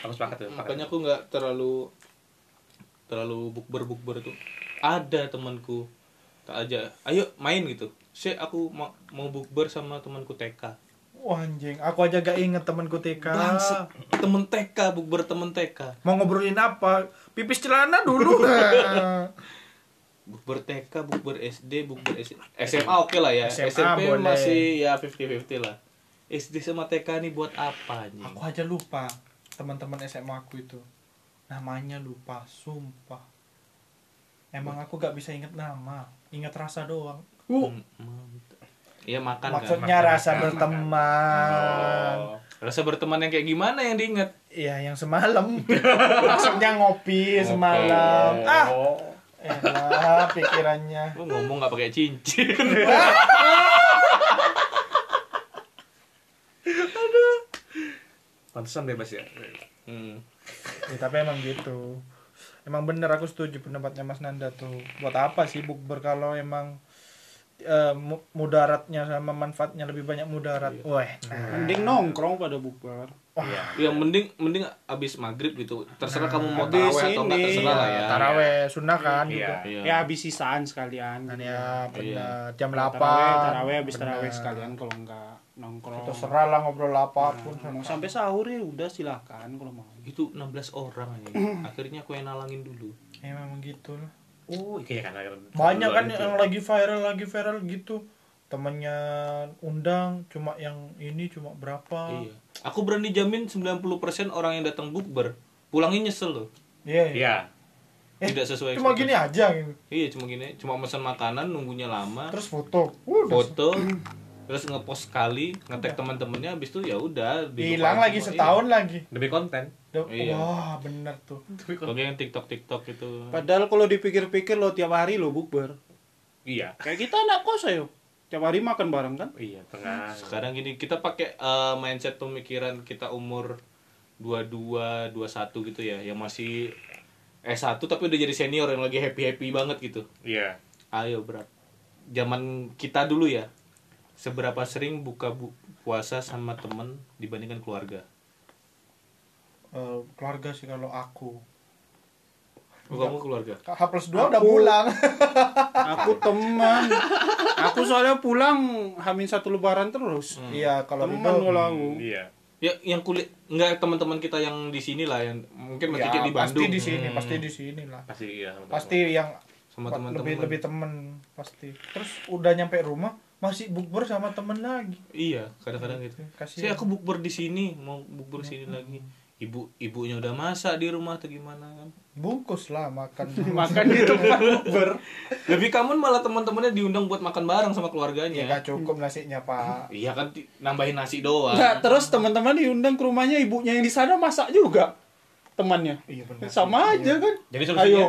Speaker 4: aku sepakat tuh.
Speaker 1: Makanya aku nggak terlalu terlalu bukber bukber tuh. Ada temanku tak aja, ayo main gitu. Si aku mau mau bukber sama temanku TK.
Speaker 3: Wah anjing, aku aja gak inget temanku TK.
Speaker 1: Bangset, temen TK bukber temen TK.
Speaker 3: Mau ngobrolin apa? Pipis celana dulu. [laughs] [laughs]
Speaker 1: Bukber TK, bukber SD, bukber S- SMA oke lah ya.
Speaker 3: SMA
Speaker 1: SMP
Speaker 3: boleh.
Speaker 1: masih ya 50-50 lah. SD sama TK nih buat apa nih?
Speaker 3: aku aja lupa teman-teman SMA aku itu. Namanya lupa, sumpah. Emang aku gak bisa inget nama, inget rasa doang.
Speaker 1: Hmm, mantap. Iya makan
Speaker 3: Maksudnya
Speaker 4: makan,
Speaker 3: rasa
Speaker 4: makan,
Speaker 3: berteman.
Speaker 1: kan. Rasa berteman yang kayak gimana yang diinget?
Speaker 3: Iya, yang semalam. [laughs] Maksudnya ngopi semalam. Ah,
Speaker 4: oh
Speaker 3: elah pikirannya. [laughs]
Speaker 1: Lu ngomong nggak pakai cincin. [laughs]
Speaker 4: pantesan bebas ya
Speaker 1: Hmm.
Speaker 3: Ya, tapi emang gitu. Emang bener aku setuju pendapatnya Mas Nanda tuh. Buat apa sih bukber kalau emang eh, mu- mudaratnya sama manfaatnya lebih banyak mudarat. Wah, nah.
Speaker 2: Mending nongkrong pada bukber.
Speaker 1: Ya mending mending abis maghrib gitu. Terserah kamu mau taraweh atau enggak terserah lah ya.
Speaker 3: Taraweh sunnah kan
Speaker 4: Iya.
Speaker 3: juga.
Speaker 1: Iya.
Speaker 2: Ya habis sisaan sekalian.
Speaker 3: Kan
Speaker 2: gitu.
Speaker 3: ya benar jam 8.
Speaker 2: Taraweh, taraweh habis
Speaker 3: Benar.
Speaker 2: taraweh sekalian kalau enggak nongkrong.
Speaker 3: Terserah lah ngobrol apa pun.
Speaker 2: Nah, mau sampai sahur ya udah silakan kalau mau.
Speaker 1: Itu 16 orang aja. [clears throat] Akhirnya aku yang nalangin dulu.
Speaker 3: Ya memang gitu lah.
Speaker 4: oh iya kan
Speaker 3: Banyak kan yang lagi viral lagi viral gitu. Temennya undang cuma yang ini cuma berapa.
Speaker 1: Iya. Aku berani jamin 90% orang yang datang bukber pulangnya nyesel loh.
Speaker 3: Iya. iya.
Speaker 4: iya
Speaker 3: Eh,
Speaker 1: Tidak sesuai
Speaker 3: Cuma gini aja gitu.
Speaker 1: Iya, cuma gini, cuma pesan makanan nunggunya lama.
Speaker 3: Terus foto. Udah.
Speaker 1: foto [clears throat] terus ngepost sekali ngetek teman-temannya habis itu ya udah
Speaker 3: Hilang lagi
Speaker 1: semua.
Speaker 3: setahun lagi.
Speaker 4: demi konten
Speaker 3: Duh,
Speaker 1: Iya.
Speaker 3: Wah, bener tuh.
Speaker 1: iya. Kalau yang TikTok TikTok itu
Speaker 2: Padahal kalau dipikir-pikir lo tiap hari lo bukber.
Speaker 4: iya
Speaker 2: Kayak kita anak kos ayo. Tiap hari makan bareng kan?
Speaker 4: iya tengah
Speaker 1: sekarang gini kita pakai eh, mindset pemikiran kita umur 22 21 gitu ya yang masih S1 tapi udah jadi senior yang lagi happy-happy banget gitu.
Speaker 4: iya
Speaker 1: Ayo, berat. Zaman kita dulu ya. Seberapa sering buka bu- puasa sama temen dibandingkan keluarga?
Speaker 3: Eh, keluarga sih kalau aku.
Speaker 1: Oh, kamu keluarga?
Speaker 3: H plus 2 udah pulang. [laughs]
Speaker 2: Aku teman. Aku soalnya pulang hamin satu lebaran terus.
Speaker 3: Iya, kalau
Speaker 2: Teman kalau aku.
Speaker 4: iya
Speaker 1: Ya, yang kulit enggak teman-teman kita yang di sini lah yang mungkin masih
Speaker 3: ya,
Speaker 1: di Bandung.
Speaker 3: pasti di sini,
Speaker 1: Hmm.
Speaker 3: pasti di sini lah.
Speaker 4: pasti iya teman-teman.
Speaker 3: Pasti yang
Speaker 1: sama
Speaker 3: lebih
Speaker 1: teman-teman.
Speaker 3: lebih temen pasti. Terus udah nyampe rumah masih bukber sama temen lagi.
Speaker 1: Iya, kadang-kadang gitu.
Speaker 3: Kasih.
Speaker 1: Saya aku bukber di sini, mau bukber sini lagi. Ibu ibunya udah masak di rumah atau gimana kan?
Speaker 3: bungkus lah makan. [laughs]
Speaker 2: Makan di tempat bukber. [laughs]
Speaker 1: Lebih kamu malah teman-temannya diundang buat makan bareng sama
Speaker 3: ya
Speaker 1: keluarganya.
Speaker 3: gak cukup nasinya, Pak. [laughs]
Speaker 1: Iya kan nambahin nasi doang.
Speaker 2: Nah, terus teman-teman diundang ke rumahnya ibunya yang di sana masak juga temannya.
Speaker 3: Iya benar.
Speaker 2: Sama aja kan.
Speaker 4: jadi solusinya
Speaker 2: Ayo.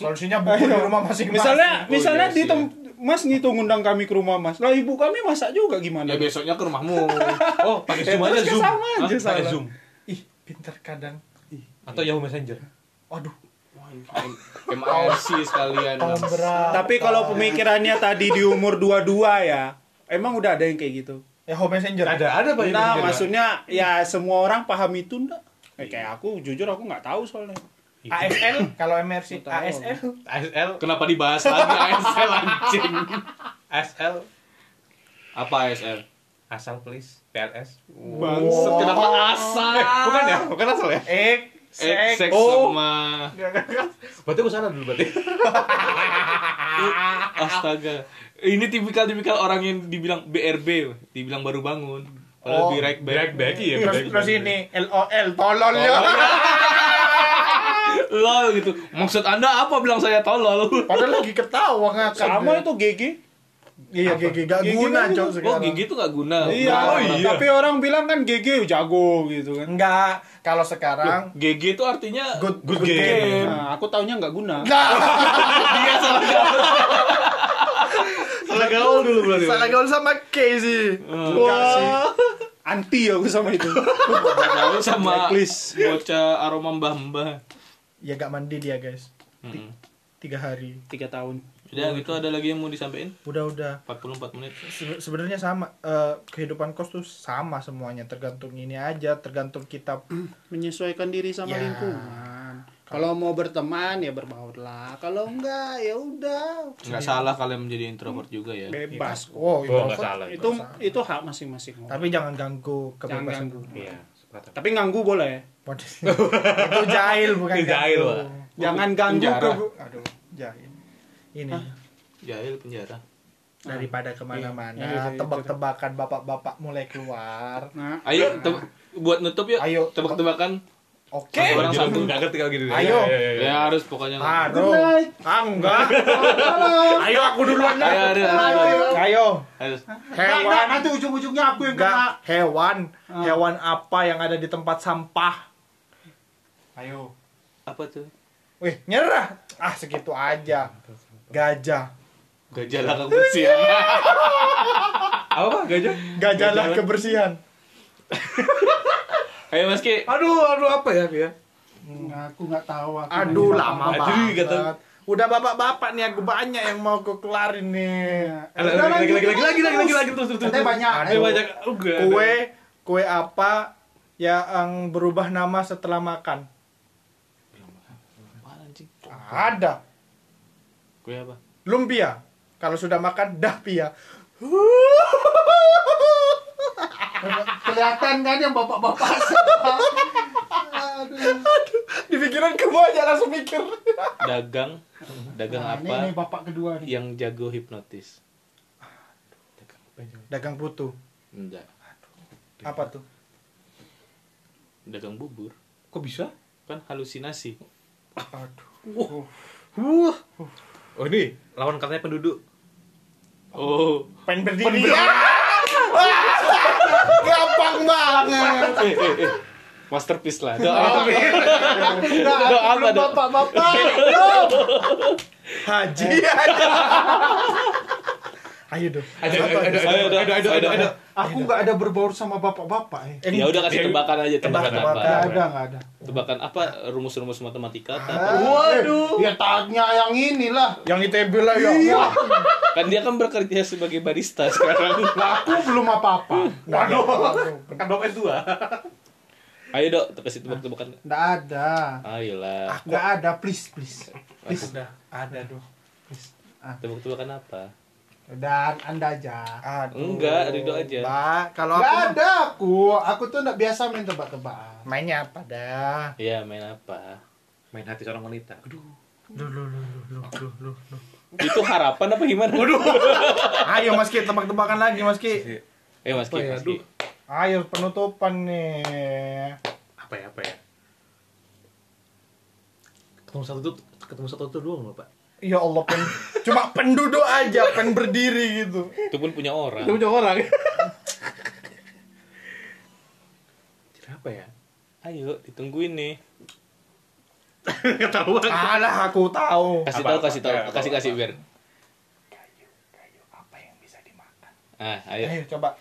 Speaker 3: Solusinya bukber di rumah masing-masing.
Speaker 2: Misalnya
Speaker 1: Oh,
Speaker 2: misalnya
Speaker 1: iya
Speaker 2: di tem- Mas ngitung undang kami ke rumah Mas. Lah ibu kami masak juga gimana?
Speaker 1: Ya besoknya ke rumahmu. [laughs]
Speaker 4: oh pakai
Speaker 2: Eh,
Speaker 4: zoom aja
Speaker 2: terus kan
Speaker 4: zoom
Speaker 2: sama aja
Speaker 4: Hah? pakai zoom
Speaker 3: Ih, pinter kadang.
Speaker 4: atau Yahoo Messenger
Speaker 3: Waduh,
Speaker 1: MRC sekalian.
Speaker 2: Tapi kalau pemikirannya tadi di umur 22 ya, emang udah ada yang kayak gitu.
Speaker 3: Ya home messenger.
Speaker 4: ada ada pak
Speaker 2: Nah,
Speaker 4: Pak?
Speaker 2: maksudnya ya semua orang paham itu enggak? Eh, kayak aku jujur aku nggak tahu soalnya.
Speaker 3: ASL kalau MRC. ASL
Speaker 4: ASL
Speaker 1: Kenapa dibahas lagi ASL anjing?
Speaker 4: ASL
Speaker 1: Apa ASL?
Speaker 4: asal please PLS
Speaker 1: Bangsat, kenapa asal?
Speaker 4: bukan ya bukan asal ya
Speaker 3: X
Speaker 1: Eh, seks
Speaker 4: Oh.
Speaker 1: sama
Speaker 4: berarti aku salah dulu berarti [laughs]
Speaker 1: astaga. Ini tipikal-tipikal orang yang dibilang BRB, dibilang baru bangun. Padahal
Speaker 3: Oh,
Speaker 1: right back.
Speaker 4: back back iya
Speaker 3: terus
Speaker 4: back
Speaker 3: terus
Speaker 4: back.
Speaker 3: ini LOL tolol ya.
Speaker 1: Lol gitu. Maksud Anda apa bilang saya tolol?
Speaker 3: Padahal lagi ketawa ngakak.
Speaker 2: Sama itu GG.
Speaker 3: Iya GG gak
Speaker 2: Gigi
Speaker 3: guna
Speaker 2: kan
Speaker 3: cok
Speaker 1: Oh,
Speaker 3: sekarang.
Speaker 1: gigi tuh gak guna.
Speaker 2: Iya,
Speaker 4: Oh, iya.
Speaker 2: tapi orang bilang kan GG jago gitu kan.
Speaker 3: Enggak, kalau sekarang
Speaker 1: GG itu artinya
Speaker 3: good
Speaker 1: good,
Speaker 3: good
Speaker 1: game.
Speaker 3: game.
Speaker 2: Nah, aku taunya nggak guna.
Speaker 3: Enggak. [laughs]
Speaker 1: Dia salah jawab.
Speaker 4: Salah gaul dulu berarti.
Speaker 3: Salah gaul sama K sih.
Speaker 2: Enggak sih. Anti aku sama itu.
Speaker 1: Sama bocah aroma mbah-mbah.
Speaker 3: Ya gak mandi dia guys.
Speaker 1: Mm-mm.
Speaker 3: Tiga hari.
Speaker 2: Tiga tahun.
Speaker 1: Udah gitu ada lagi yang mau disampaikan?
Speaker 3: Udah udah.
Speaker 1: 44 menit.
Speaker 3: Se- Sebenarnya sama. Eh, kehidupan kos tuh sama semuanya. Tergantung ini aja. Tergantung kita. [clears throat]
Speaker 2: Menyesuaikan diri sama
Speaker 3: Ya.
Speaker 2: lingkungan. Kalau mau berteman ya berbaurlah. Kalau enggak ya udah
Speaker 1: Nggak salah kalian menjadi introvert juga ya.
Speaker 2: bebas. kok.
Speaker 3: Oh,
Speaker 4: Oh, nggak
Speaker 3: introvert.
Speaker 4: salah.
Speaker 2: Itu itu hak masing-masing.
Speaker 3: Tapi jangan ganggu
Speaker 2: Jangan
Speaker 3: kebebasan.
Speaker 2: ganggu.
Speaker 4: Iya, sepakat.
Speaker 2: Tapi ganggu boleh.
Speaker 3: Itu jahil [laughs] bukan
Speaker 4: Itu jahil. Pak.
Speaker 2: Jangan ganggu
Speaker 1: Penjara.
Speaker 2: ke
Speaker 3: Aduh, jahil. Ini
Speaker 1: Jahil penjara.
Speaker 3: daripada ke mana-mana,
Speaker 2: Iya, iya, iya,
Speaker 3: tebak-tebakan bapak-bapak mulai keluar.
Speaker 2: Nah,
Speaker 1: Ayo te- buat nutup yuk.
Speaker 3: Ayo.
Speaker 1: tebak-tebakan.
Speaker 3: Oke.
Speaker 1: Satu orang satu.
Speaker 4: nggak ngerti kalau gitu.
Speaker 3: Ayo.
Speaker 4: Iya, iya, iya.
Speaker 1: Ya harus pokoknya.
Speaker 3: Aduh. Ah, enggak. [laughs] Ayo aku duluan dah.
Speaker 1: Ayo, ayo, ayo.
Speaker 3: Ayo.
Speaker 1: Harus.
Speaker 3: Hewan.
Speaker 2: nanti ujung-ujungnya aku yang
Speaker 3: Enggak, hewan. Hewan apa yang ada di tempat sampah?
Speaker 2: Ayo.
Speaker 1: Apa tuh?
Speaker 3: Wih, nyerah. Ah, segitu aja. Gajah.
Speaker 1: Gajah lah kebersihan.
Speaker 4: Apa Pak? Gajah?
Speaker 3: Gajahlah kebersihan. [laughs]
Speaker 1: Ayo Mas Ki.
Speaker 4: Aduh, aduh apa ya, ya?
Speaker 2: aku nggak tahu aku.
Speaker 3: Aduh, lama banget. Udah bapak-bapak nih, aku banyak yang mau aku kelarin nih.
Speaker 4: Lagi, lagi, lagi, lagi, lagi, lagi, lagi, lagi, terus, terus,
Speaker 2: banyak.
Speaker 4: Ada banyak. Oh, enggak.
Speaker 3: Kue, kue apa yang berubah nama setelah makan? Ada.
Speaker 1: Kue apa?
Speaker 3: Lumpia. Kalau sudah makan, dah pia.
Speaker 2: Kelihatan kan yang bapak-bapak. [laughs]
Speaker 3: Di pikiran kamu aja langsung mikir.
Speaker 1: Dagang. Dagang
Speaker 2: Nah, ini,
Speaker 1: apa
Speaker 2: ini bapak kedua nih.
Speaker 1: yang jago hipnotis?
Speaker 3: Dagang putu.
Speaker 1: Enggak.
Speaker 3: Apa tuh?
Speaker 1: Dagang bubur.
Speaker 4: Kok bisa?
Speaker 1: Kan halusinasi.
Speaker 3: Aduh.
Speaker 4: Wah. Oh ini lawan katanya penduduk.
Speaker 1: Oh.
Speaker 3: Pengen berdiri. Gampang banget.
Speaker 1: Eh, eh, eh. Masterpiece lah. Doa. Doa apa?
Speaker 2: Bapak-bapak. [laughs]
Speaker 3: Haji aja. [laughs] Ayo dong.
Speaker 4: Ada, ada, ada,
Speaker 1: Ayo,
Speaker 4: ada, ada, ada, ada, ada.
Speaker 2: Aku nggak ada berbaur sama bapak-bapak ya.
Speaker 3: Eh,
Speaker 1: Ya udah kasih tebakan aja tebakan
Speaker 3: Tebak-tebakan.
Speaker 1: apa?
Speaker 2: Nggak ada, nggak ada.
Speaker 1: Tebakan apa rumus-rumus matematika atau apa?
Speaker 2: Waduh. Ya tanya yang inilah.
Speaker 3: Yang ITB lah ya. Wah.
Speaker 1: Kan dia kan bekerja sebagai barista sekarang.
Speaker 2: Lah [laughs] aku belum apa-apa.
Speaker 3: Waduh.
Speaker 4: Kan bapak dua.
Speaker 1: Ayo dok, kasih tebak-tebakan.
Speaker 2: Nggak ada.
Speaker 1: Ayolah.
Speaker 2: Nggak ada, please, please. Please.
Speaker 3: Udah, ada dong.
Speaker 1: Tebak-tebakan apa?
Speaker 2: Udah, anda aja.
Speaker 3: Aduh.
Speaker 1: Enggak, Ridho aja.
Speaker 3: Mbak, kalau aku
Speaker 2: ada aku. Aku tuh nggak biasa main tebak-tebakan.
Speaker 3: mainnya apa dah?
Speaker 1: Iya, main apa?
Speaker 4: Main hati seorang wanita. Aduh.
Speaker 3: Duh, lu, lu, lu, lu, lu, lu, lu.
Speaker 1: Itu harapan apa gimana? Waduh. [laughs]
Speaker 3: Ayo Mas Ki, tebak-tebakan lagi Mas Ki.
Speaker 1: Eh Mas Ki,
Speaker 4: ya?
Speaker 1: Mas Ki.
Speaker 3: Ayo penutupan nih.
Speaker 4: Apa ya, apa ya? Ketemu satu tuh, ketemu satu tuh doang loh, Pak.
Speaker 3: Ya Allah, pen, cuma penduduk aja, pen berdiri gitu.
Speaker 1: Itu pun punya orang.
Speaker 4: punya orang. Apa ya?
Speaker 1: Ayo, ditungguin nih.
Speaker 4: Ketahuan.
Speaker 3: Alah, aku tahu.
Speaker 1: Kasih
Speaker 4: Apa,
Speaker 1: tahu,
Speaker 4: apa?
Speaker 1: kasih tahu,
Speaker 4: Ya, apa,
Speaker 1: kasih kasih
Speaker 4: apa.
Speaker 1: biar.
Speaker 3: Apa yang bisa dimakan?
Speaker 1: Ah, ayo.
Speaker 3: Ayo coba.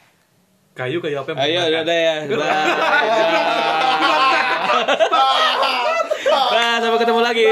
Speaker 4: Kayu kayu apa yang
Speaker 1: Ayo, udah ya. Bye. Nah, sampai ketemu lagi.